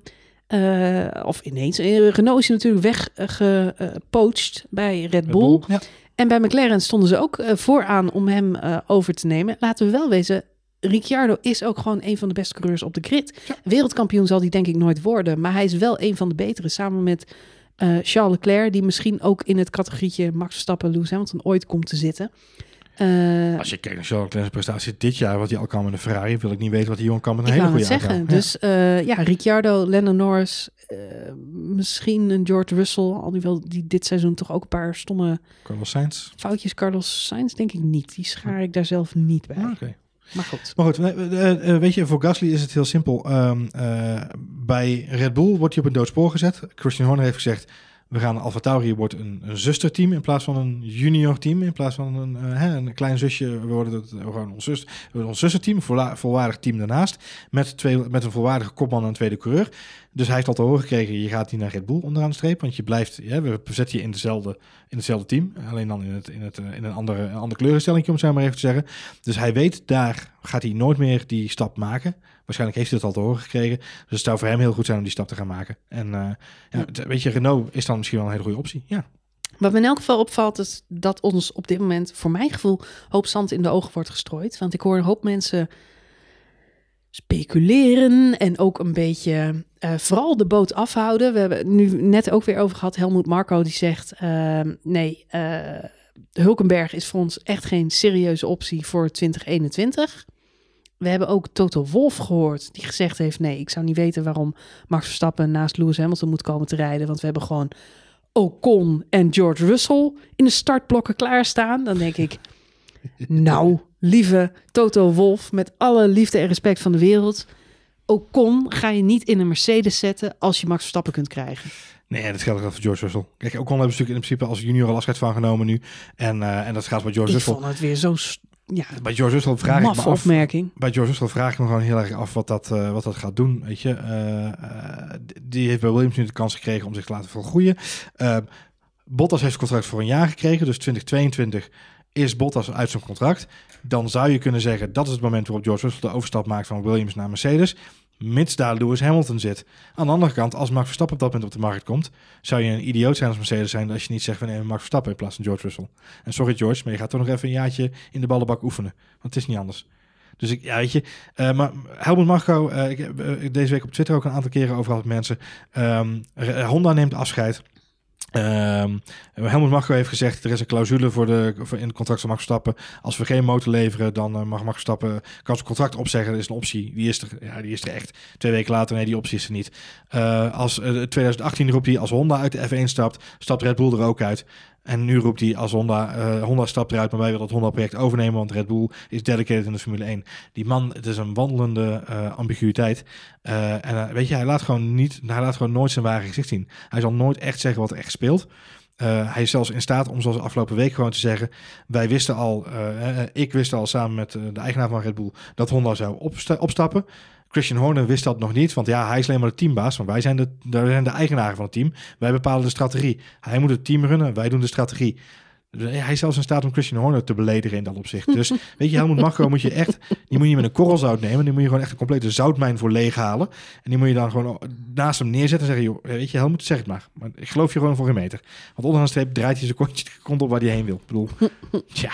eh, of ineens. eh, Renault is hij natuurlijk weggepoached bij Red Red Bull. Ja. En bij McLaren stonden ze ook eh, vooraan om hem over te nemen. Laten we wel wezen, Ricciardo is ook gewoon een van de beste coureurs op de grid. Ja. Wereldkampioen zal hij denk ik nooit worden. Maar hij is wel een van de betere. Samen met eh, Charles Leclerc, die misschien ook in het categorietje Max Verstappen, Lewis Hamilton ooit komt te zitten. Eh, Als je kijkt naar Charles Leclerc's prestatie dit jaar, wat hij al kan met een Ferrari, wil ik niet weten wat die jongen kan met een hele goede zeggen. auto. Ja. Dus eh, ja, Ricciardo, Lennon Norris, misschien een George Russell. Alhoewel die dit seizoen toch ook een paar stomme Carlos Sainz. foutjes. Carlos Sainz denk ik niet. Die schaar ik daar zelf niet bij. Ah. Maar goed. Maar goed, eh, eh, weet je, voor Gasly is het heel simpel. Ehm, eh, bij Red Bull wordt hij op een doodspoor gezet. Christian Horner heeft gezegd, we gaan Alfa Tauri wordt een, een zusterteam in plaats van een junior team. In plaats van een, eh, hè, een klein zusje, we worden het, eh, gewoon ons, zus, ons zusterteam, een volwaardig team daarnaast. Met, twee, met een volwaardige kopman en een tweede coureur. Dus hij heeft al te horen gekregen, je gaat niet naar Red Bull onderaan de streep. Want je blijft, we zetten je in, dezelfde, in hetzelfde team. Alleen dan in, het, in, het, eh, in een andere, een andere kleurenstelling, om het zo maar even te zeggen. Dus hij weet, daar gaat hij nooit meer die stap maken. Waarschijnlijk heeft hij het al te horen gekregen. Dus het zou voor hem heel goed zijn om die stap te gaan maken. En uh, ja, ja. weet je, Renault is dan misschien wel een hele goede optie. Ja. Wat me in elk geval opvalt, is dat ons op dit moment, voor mijn gevoel, hoop zand in de ogen wordt gestrooid. Want ik hoor een hoop mensen speculeren en ook een beetje uh, vooral de boot afhouden. We hebben het nu net ook weer over gehad. Helmoet Marco die zegt: uh, nee, uh, Hulkenberg is voor ons echt geen serieuze optie voor 2021. We hebben ook Toto Wolf gehoord, die gezegd heeft: nee, ik zou niet weten waarom Max Verstappen naast Lewis Hamilton moet komen te rijden, want we hebben gewoon Ocon en George Russell in de startblokken klaarstaan. Dan denk ik, nou, lieve Toto Wolf, met alle liefde en respect van de wereld. Ocon ga je niet in een Mercedes zetten als je Max Verstappen kunt krijgen. Nee, dat geldt ook voor George Russell. Kijk, Ocon hebben ze natuurlijk in principe als junior al afscheid van genomen nu. En, uh, en dat gaat bij George ik Russell. vond het weer zo... Ja, bij George Russell vraag ik me af. opmerking. Bij George Russell vraag ik me gewoon heel erg af wat dat, uh, wat dat gaat doen. Weet je, uh, die heeft bij Williams nu de kans gekregen om zich te laten volgroeien. Bottas heeft contract voor een jaar gekregen, dus 2022 is Bottas uit zijn contract. Dan zou je kunnen zeggen dat is het moment waarop George Russell de overstap maakt van Williams naar Mercedes. Mits daar Lewis Hamilton zit. Aan de andere kant, als Max Verstappen op dat moment op de markt komt, zou je een idioot zijn als Mercedes zijn als je niet zegt van nee, Max Verstappen in plaats van George Russell. En sorry George, maar je gaat toch nog even een jaartje in de ballenbak oefenen. Want het is niet anders. Dus ik, ja, weet je, uh, maar Helmut Marco, uh, ik heb deze week op Twitter ook een aantal keren over gehad met mensen. Um, Honda neemt afscheid. Um, Helmut Marco heeft gezegd, er is een clausule voor de, voor in het contract van Max Verstappen. Als we geen motor leveren, dan uh, mag Max Verstappen kan zijn contract opzeggen. Dat is een optie. Die is er, ja, die is er echt. Twee weken later, nee, die optie is er niet. Uh, als uh, 2018 roept hij, als Honda uit de F1 stapt, stapt Red Bull er ook uit. En nu roept hij als Honda, uh, Honda stapt eruit, maar wij willen het Honda-project overnemen, want Red Bull is dedicated in de Formule 1. Die man, het is een wandelende uh, ambiguïteit. Uh, en weet je, hij laat gewoon niet, hij laat gewoon nooit zijn ware gezicht zien. Hij zal nooit echt zeggen wat er echt speelt. Hij is zelfs in staat om zoals afgelopen week gewoon te zeggen: wij wisten al, ik wist al samen met de eigenaar van Red Bull dat Honda zou opsta opstappen. Christian Horner wist dat nog niet, want ja, hij is alleen maar de teambaas. Want wij zijn de, wij zijn de eigenaren van het team. Wij bepalen de strategie. Hij moet het team runnen, wij doen de strategie. Hij is zelfs in staat om Christian Horner te beledigen in dat opzicht. Dus weet je, Helmut Marco moet je echt, die moet je met een korrelzout nemen. Die moet je gewoon echt een complete zoutmijn voor leeghalen. En die moet je dan gewoon naast hem neerzetten en zeggen, joh, weet je, Helmut, zeg het maar. Maar ik geloof je gewoon voor een meter. Want onderaan de streep draait hij zijn kontje kont op waar hij heen wil. Ik bedoel, tja.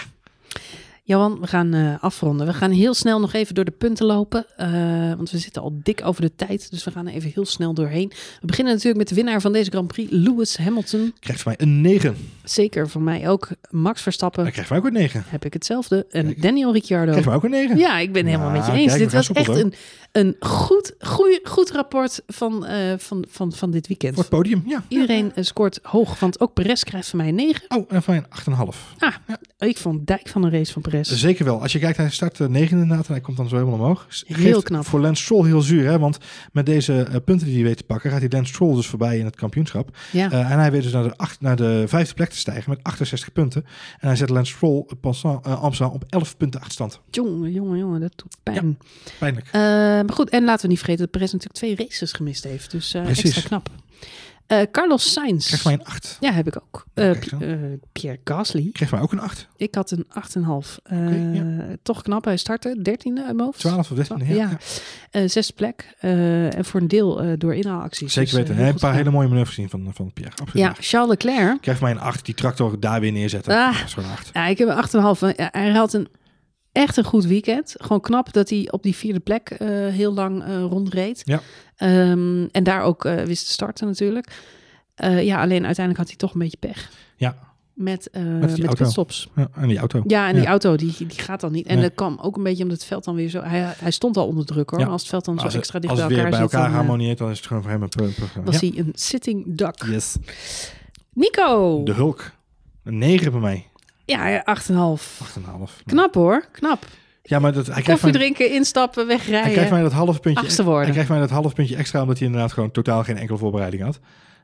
Johan, we gaan uh, afronden. We gaan heel snel nog even door de punten lopen. Uh, want we zitten al dik over de tijd. Dus we gaan er even heel snel doorheen. We beginnen natuurlijk met de winnaar van deze Grand Prix, Lewis Hamilton. Krijgt van mij een 9. Zeker, van mij ook. Max Verstappen. Hij krijgt van mij ook een 9. Heb ik hetzelfde. En Daniel Ricciardo. Krijgt van mij ook een 9. Ja, ik ben helemaal met je eens. Kijk, dit was echt een, een goed, goed, goed rapport van, uh, van, van, van dit weekend. Voor het podium, ja. Iedereen scoort hoog. Want ook Perez krijgt van mij een 9. Oh, en van mij een 8,5. Ah, ja. ik vond dijk van een race van Perez. Zeker wel. Als je kijkt, hij start uh, negende inderdaad en hij komt dan zo helemaal omhoog. Heel knap. Voor Lance Stroll heel zuur, hè? want met deze uh, punten die hij weet te pakken, gaat hij Lance Stroll dus voorbij in het kampioenschap. Ja. Uh, en hij weet dus naar de, acht, naar de vijfde plek te stijgen met 68 punten. En hij zet Lance Stroll passant, Amsterdam op 11 punten achterstand. Jongen, jongen, jongen, dat doet pijn. Ja, pijnlijk. maar goed, en laten we niet vergeten dat Perez natuurlijk twee races gemist heeft. Dus extra knap. Uh, Carlos Sainz. Krijgt mij een 8. Ja, heb ik ook. Uh, uh, Pierre Gasly. Krijgt mij ook een 8. Ik had een 8,5. Okay, ja. Toch knap. Hij startte 13e uit mijn hoofd. 12 of 13e, ja. ja. zesde plek. en voor een deel door inhaalacties. Zeker weten. Dus, een paar hele mooie manoeuvres gezien van, van Pierre. Absoluut. Ja, Charles Leclerc. Krijgt mij een 8. Die tractor daar weer neerzetten. Ah, gewoon 8. Ja, ik heb een 8,5. Hij had een echt een goed weekend. Gewoon knap dat hij op die vierde plek uh, heel lang uh, rondreed. Ja. Um, en daar ook uh, wist te starten natuurlijk. Ja, alleen uiteindelijk had hij toch een beetje pech. Ja. Met, met, met pitstops. Ja, en die auto. Ja, en die auto die, die gaat dan niet. En nee. dat kwam ook een beetje omdat het veld dan weer zo... Hij, hij stond al onder druk hoor. Ja. Als het veld dan maar zo extra dicht als bij elkaar weer bij elkaar zit, harmonieert, dan is het gewoon voor hem een punt. Was hij een sitting duck. Yes. Nico. De Hulk. Een 9 bij mij. Ja, 8,5. 8,5. Knap hoor, knap. Ja, maar dat, hij Koffie drinken, instappen, wegrijden. Hij krijgt mij dat half puntje. Hij krijgt mij dat half puntje extra omdat hij inderdaad gewoon totaal geen enkele voorbereiding had.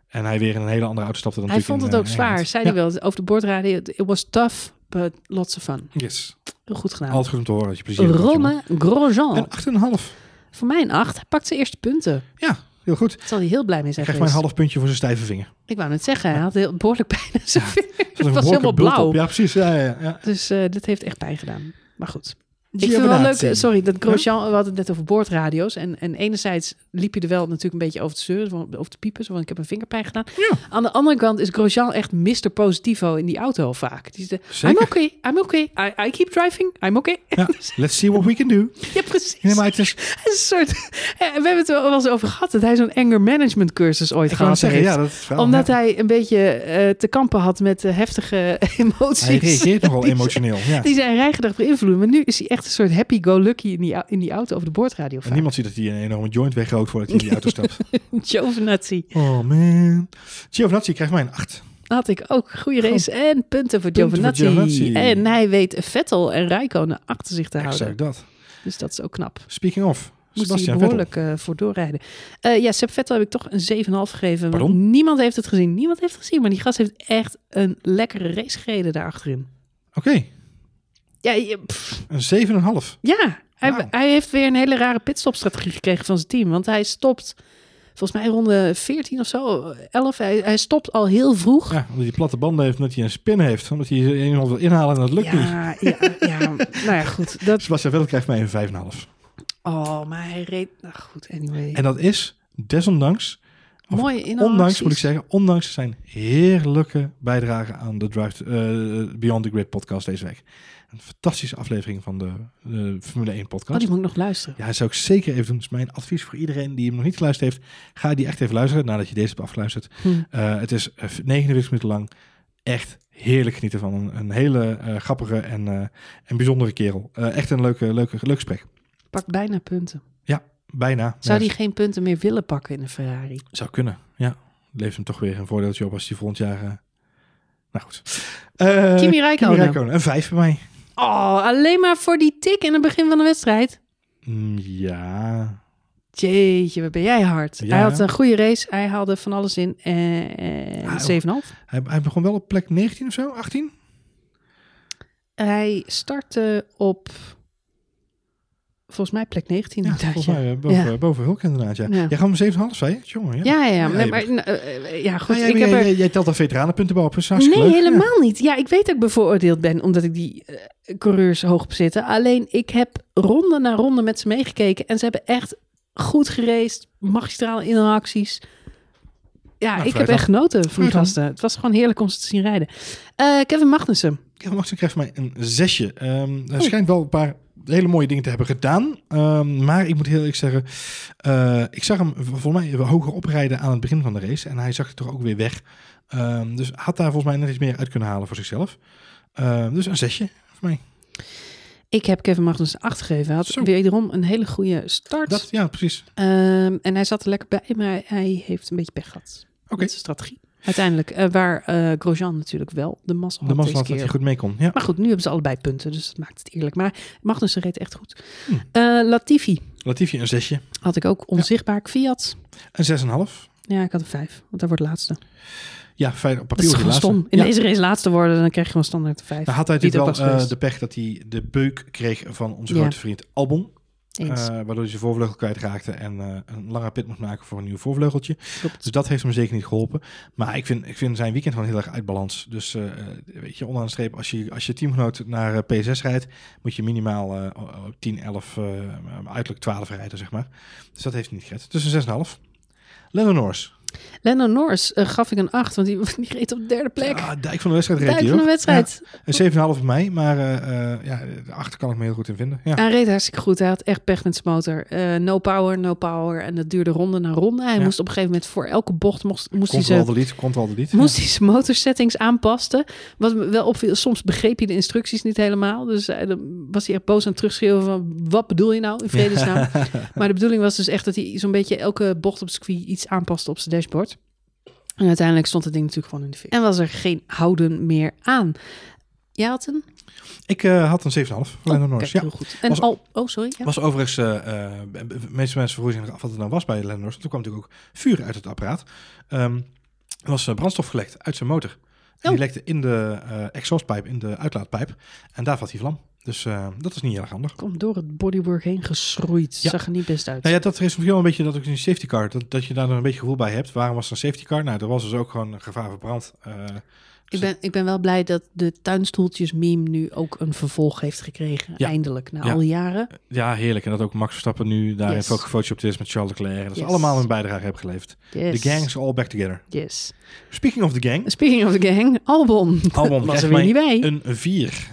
En hij weer in een hele andere auto stapte dan Hij vond in, het ook uh, zwaar, zei ja. hij wel. Over de boordradio, it was tough, but lots of fun. Yes. Heel goed gedaan. Altijd goed om te horen dat je plezier hebt. Romain Grosjean. En 8,5. Voor mij een 8. Hij pakt zijn eerste punten. Ja, heel goed. Daar zal hij heel blij mee zijn krijgt mij een half puntje voor zijn stijve vinger. Ik wou net zeggen, hij had heel behoorlijk pijn aan zijn Ja. vinger. Het was helemaal blauw. op. Ja, precies. Ja, ja, ja. Dus eh dit heeft echt pijn gedaan. Maar goed. Ik vind het wel leuk, sorry, dat Grosjean, we hadden het net over boordradio's. En, en enerzijds liep je er wel natuurlijk een beetje over te zeuren, over te piepen, zo van ik heb een vingerpijn gedaan. Ja. Aan de andere kant is Grosjean echt Mr. Positivo in die auto vaak. Die de, I'm okay, I'm okay, I, I keep driving, I'm okay. Ja, let's see what we can do. Ja, precies. Nee, maar het is, een soort, eh, we hebben het er wel eens over gehad, dat hij zo'n anger management cursus ooit ik gehad zeggen, heeft. ja, dat is wel, Omdat ja. hij een beetje eh, te kampen had met eh, heftige emoties. Hij reageert nogal emotioneel. Ja. Die zijn rijgedrag beïnvloeden. Maar nu is hij echt een soort happy-go-lucky in die, in die auto over de boordradio. En niemand ziet dat hij een enorme joint wegrookt voordat hij in die auto stapt. Giovinazzi. Oh man. Giovinazzi krijgt mij een 8. Had ik ook. Goede race en punten voor Giovinazzi. En hij weet Vettel en Rijkonen achter zich te Exact houden. dat. Dus dat is ook knap. Speaking of. Moest hij Sebastian behoorlijk eh, voor doorrijden. Eh, ja, Seb Vettel heb ik toch een 7,5 gegeven. want Pardon? Niemand heeft het gezien. Niemand heeft het gezien. Maar die gast heeft echt een lekkere race gereden daar achterin. Oké, Ja, pff, een 7,5. ja hij, hij heeft weer een hele rare pitstopstrategie gekregen van zijn team. Want hij stopt, volgens mij ronde 14 of zo, 11. Hij, hij stopt al heel vroeg. Ja, omdat hij platte banden heeft, omdat hij een spin heeft. Omdat hij iemand wil inhalen en dat lukt niet. ja, ja, ja, nou ja, goed. Dat, Sebastian Vettel krijgt mij een 5,5. Oh, maar hij reed... Nou goed, anyway. En dat is desondanks, inhaalacties. ondanks moet ik zeggen, ondanks zijn heerlijke bijdrage aan de Drive eh, Beyond the Grid podcast deze week. Een fantastische aflevering van de, de Formule 1 podcast. Oh, die moet ik nog luisteren. Ja, dat zou ik zeker even doen. Dus mijn advies voor iedereen die hem nog niet geluisterd heeft, ga die echt even luisteren nadat je deze hebt afgeluisterd. Hm. Eh, het is eh, 49 minuten lang echt heerlijk genieten van een, een hele eh, grappige en, eh, en bijzondere kerel. Eh, echt een leuke, leuke, leuk gesprek. Pak bijna punten. Bijna. Zou Ja, die geen punten meer willen pakken in een Ferrari? Zou kunnen, ja. Levert hem toch weer een voordeeltje op als hij volgend jaar... eh, Nou goed. Eh, Kimi Räikkönen. Räikkönen. Een vijf bij mij. Oh, alleen maar voor die tik in het begin van de wedstrijd. Mm, ja. Jeetje, wat ben jij hard. Ja. Hij had een goede race. Hij haalde van alles in. Eh, Ah, 7,5. Hij, hij begon wel op plek 19 of zo, 18? Hij startte op... Volgens mij plek 19 Ja, volgens mij eh, boven, Ja. boven Hulk inderdaad, ja. Ja. Jij gaat hem 7,5, zei? Jongen, ja. ja, ja. ja. Nee, maar, eh, eh, ja, goed. Ah, jij, ik heb jij, er... jij, telt al veteranenpunten op, hartstikke Nee, leuk. helemaal niet. Ja, ik weet dat ik bevooroordeeld ben omdat ik die coureurs hoog op zitten. Alleen ik heb ronde na ronde met ze meegekeken en ze hebben echt goed geraced, magistrale inhaalacties. Ja, Nou, ik heb echt genoten van gasten. Het was gewoon heerlijk om ze te zien rijden. Kevin Magnussen. Kevin Magnussen krijgt van mij een zesje. Ehm Oh. schijnt wel een paar hele mooie dingen te hebben gedaan. Ehm, maar ik moet heel eerlijk zeggen, eh, ik zag hem volgens mij hoger oprijden aan het begin van de race. En hij zag er toch ook weer weg. Ehm, dus had daar volgens mij net iets meer uit kunnen halen voor zichzelf. Ehm, dus een zesje voor mij. Ik heb Kevin Magnussen 8 gegeven. Hij had Zo. wederom een hele goede start. Dat, ja, precies. En hij zat er lekker bij, maar hij heeft een beetje pech gehad. Oké. Met zijn strategie. Uiteindelijk, eh, waar eh, Grosjean natuurlijk wel de massa had De deze had dat hij goed mee kon. Ja. Maar goed, nu hebben ze allebei punten, dus dat maakt het eerlijk. Maar Magnussen reed echt goed. Hm. Eh, Latifi Latifi een zesje. had ik ook onzichtbaar. Fiat, Een zes en half. ja, ik had een vijf, want hij wordt laatste. Ja, fijn op Dat papier is was hij gewoon stom. In Ja. deze race laatste worden, dan krijg je gewoon standaard vijf. Nou had hij natuurlijk wel de pech dat hij de beuk kreeg van onze grote vriend Albon. Eens. Eh, waardoor hij zijn voorvleugel kwijtraakte en eh, een lange pit moest maken voor een nieuw voorvleugeltje. Klopt. Dus dat heeft hem zeker niet geholpen. Maar ik vind, ik vind zijn weekend gewoon heel erg uit balans. Dus eh, weet je, onderaan de streep, als je, als je teamgenoot naar eh, P6 rijdt, moet je minimaal eh, o- o- 10, 11, eh, uiterlijk 12 rijden, zeg maar. Dus dat heeft hij niet gered. Dus een 6,5. Lennon Norris. Lennon Norris eh, gaf ik een 8, want die, die reed op de derde plek. Ja, dijk van de wedstrijd reed Dijk van de wedstrijd. Ja, een 7,5 voor mij, maar eh, eh, ja, de achter kan ik me heel goed in vinden. Ja. Hij reed hartstikke goed. Hij had echt pech met zijn motor. No power, no power. En dat duurde ronde na ronde. Hij Ja. moest op een gegeven moment voor elke bocht moest, moest hij zijn delete, control delete. moest hij zijn motorsettings aanpassen. Wat wel opviel, soms begreep hij de instructies niet helemaal. Dus dan was hij echt boos aan het terugschreeuwen van... wat bedoel je nou in vredesnaam? Maar de bedoeling was dus echt dat hij zo'n beetje elke bocht op het circuit iets aanpaste op zijn dashboard. En uiteindelijk stond het ding natuurlijk gewoon in de fik. En was er geen houden meer aan. Jij had een? Ik eh, had een 7,5 voor Lennon Norris. kijk, Ja. heel goed. En Was- al, oh, sorry. Ja. Was overigens, eh, eh, de meeste mensen vroegen zich af wat het nou was bij Lennon Norris. Toen kwam natuurlijk ook vuur uit het apparaat. Ehm, er was eh, brandstof gelekt uit zijn motor. Die Oh. lekte in de eh exhaustpijp, in de uitlaatpijp. En daar vat hij vlam. Dus eh, dat is niet heel erg handig. Komt door het bodywork heen geschroeid. Ja. Zag er niet best uit. Nou ja, dat is misschien wel een beetje dat ook in een safety car, dat, dat je daar nog een beetje gevoel bij hebt. Waarom was er een safety car? Nou, er was dus ook gewoon een gevaar voor brand. Eh, Ik ben, ik ben wel blij dat de tuinstoeltjes meme nu ook een vervolg heeft gekregen. Ja. Eindelijk, na Ja. al die jaren. ja, heerlijk. En dat ook Max Verstappen nu daar Yes. een fotootje op is met Charles Leclerc. En dat ze allemaal hun bijdrage hebben geleverd. Yes. The gang is all back together. Yes. Speaking of the gang, Speaking of the gang, Albon. Albon was er weer niet bij. een 4.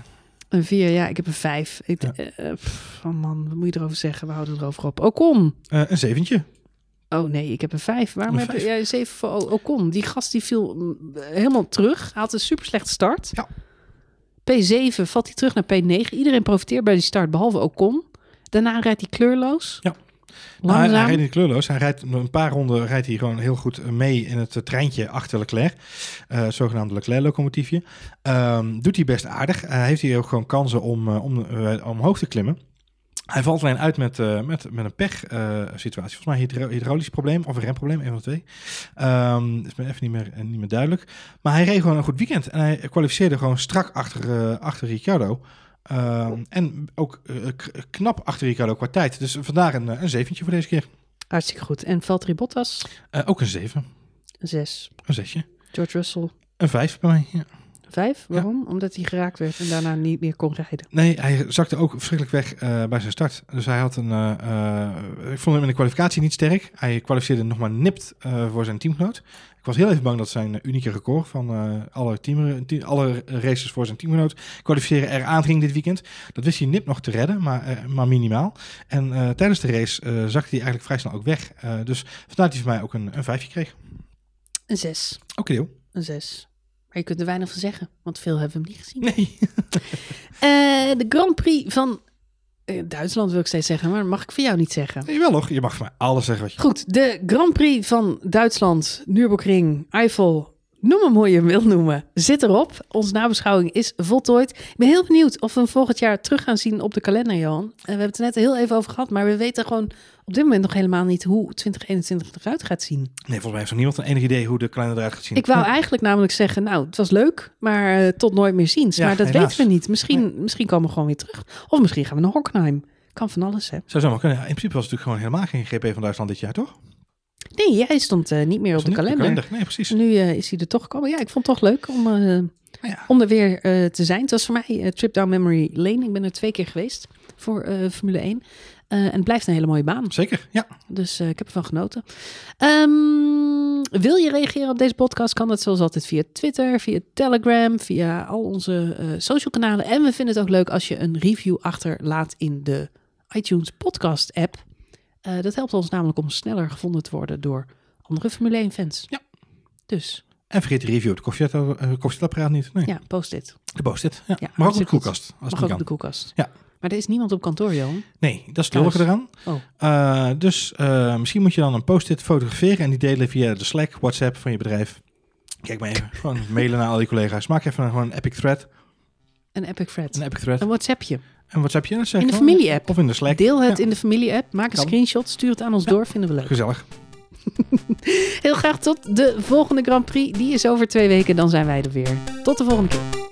Een vier, ja, ik heb een vijf. Ik, Ja. eh, eh, pff, oh man, wat moet je erover zeggen? We houden erover op. Ocon. Eh, een zeventje. Oh nee, ik heb een vijf. Waarom Een heb vijf? ja, zeven voor Ocon? Die gast die viel mm, helemaal terug. Hij had een super slechte start. Ja. P7 valt hij terug naar P9. Iedereen profiteert bij die start, behalve Ocon. Daarna rijdt hij kleurloos. Ja. Nou, hij, hij rijdt niet kleurloos. Hij rijdt een paar ronden rijdt hij gewoon heel goed mee in het eh, treintje achter Leclerc. Eh zogenaamde Leclerc-locomotiefje. Ehm, doet hij best aardig. Hij heeft hier ook gewoon kansen om, om omhoog te klimmen. Hij valt alleen uit met, eh, met, met een pech-situatie. Volgens mij een hydro hydraulisch probleem of een remprobleem, een van de twee. Ehm is me even niet meer, eh, niet meer duidelijk. Maar hij reed gewoon een goed weekend. En hij kwalificeerde gewoon strak achter, eh, achter Ricciardo. Ehm, en ook eh, knap achter Ricciardo qua tijd. Dus vandaar een, eh, een zeventje voor deze keer. Hartstikke goed. En Valtteri Bottas, Eh, ook een 7. een zes. Een 6. George Russell, Een 5 bij mij. Ja. Vijf? Waarom? Omdat hij geraakt werd en daarna niet meer kon rijden. Nee, hij zakte ook verschrikkelijk weg eh, bij zijn start. Dus hij had een. eh, eh, ik vond hem in de kwalificatie niet sterk. Hij kwalificeerde nog maar nipt eh, voor zijn teamgenoot. Ik was heel even bang dat zijn unieke record van eh, alle, team, alle races voor zijn teamgenoot kwalificeren eraan ging dit weekend. Dat wist hij nipt nog te redden, maar, eh, maar minimaal. En eh, tijdens de race eh, zakte hij eigenlijk vrij snel ook weg. Eh, dus vandaar dat hij van mij ook een, een vijfje kreeg. Een zes. Oké, deel. Een zes. Maar je kunt er weinig van zeggen, want veel hebben we hem niet gezien. Nee. Eh, de Grand Prix van eh, Duitsland wil ik steeds zeggen, maar mag ik voor jou niet zeggen. nee, wel nog. Je mag van mij alles zeggen wat je Goed, de Grand Prix van Duitsland, Nürburgring, Eiffel, noem hem hoe je hem wil noemen, zit erop. Onze nabeschouwing is voltooid. Ik ben heel benieuwd of we hem volgend jaar terug gaan zien op de kalender, Johan. En we hebben het er net heel even over gehad, maar we weten gewoon op dit moment nog helemaal niet hoe 2021 eruit gaat zien. Nee, volgens mij heeft nog niemand een enig idee hoe de kalender eruit gaat zien. Ik wou eigenlijk namelijk zeggen, nou, het was leuk, maar eh, tot nooit meer ziens. Ja, maar dat helaas. weten we niet. Misschien, misschien komen we gewoon weer terug. Of misschien gaan we naar Hockenheim. Kan van alles, hè? Zou zomaar kunnen. Ja, in principe was het natuurlijk gewoon helemaal geen GP van Duitsland dit jaar, toch? Nee, jij stond eh, niet meer op de niet kalender. Nee, precies. Nu eh, is hij er toch gekomen. Ja, ik vond het toch leuk om, eh, Ja. om er weer te zijn. Het was voor mij Trip Down Memory Lane. Ik ben er twee keer geweest voor Formule 1. Eh, en het blijft een hele mooie baan. Zeker, ja. Dus eh, ik heb ervan genoten. Ehm, wil je reageren op deze podcast? Kan dat zoals altijd via Twitter, via Telegram, via al onze eh, social kanalen. En we vinden het ook leuk als je een review achterlaat in de iTunes podcast app. Dat helpt ons namelijk om sneller gevonden te worden door andere Formule 1 fans. Ja. Dus En vergeet de review, het koffiezet- eh, koffiezetapparaat niet. Nee, ja, post dit. de post-it. Ja. Ja, maar ook op de koelkast, als Mag het ook op de koelkast. Ja. Maar er is niemand op kantoor, Johan. Nee, dat is het lullige eraan. Oh. Eh, dus eh, misschien moet je dan een post-it fotograferen en die delen via de Slack, WhatsApp van je bedrijf. Kijk maar even, gewoon mailen naar al je collega's. Maak even een, gewoon een epic thread. Een epic thread. Een epic thread. Een WhatsAppje. En WhatsAppje. dat zeg In de familie-app. Of in de Slack. Deel het Ja. in de familie-app. Maak een Kan. screenshot. Stuur het aan ons door. Vinden we leuk. Gezellig. Heel graag tot de volgende Grand Prix. Die is over twee weken. Dan zijn wij er weer. Tot de volgende keer.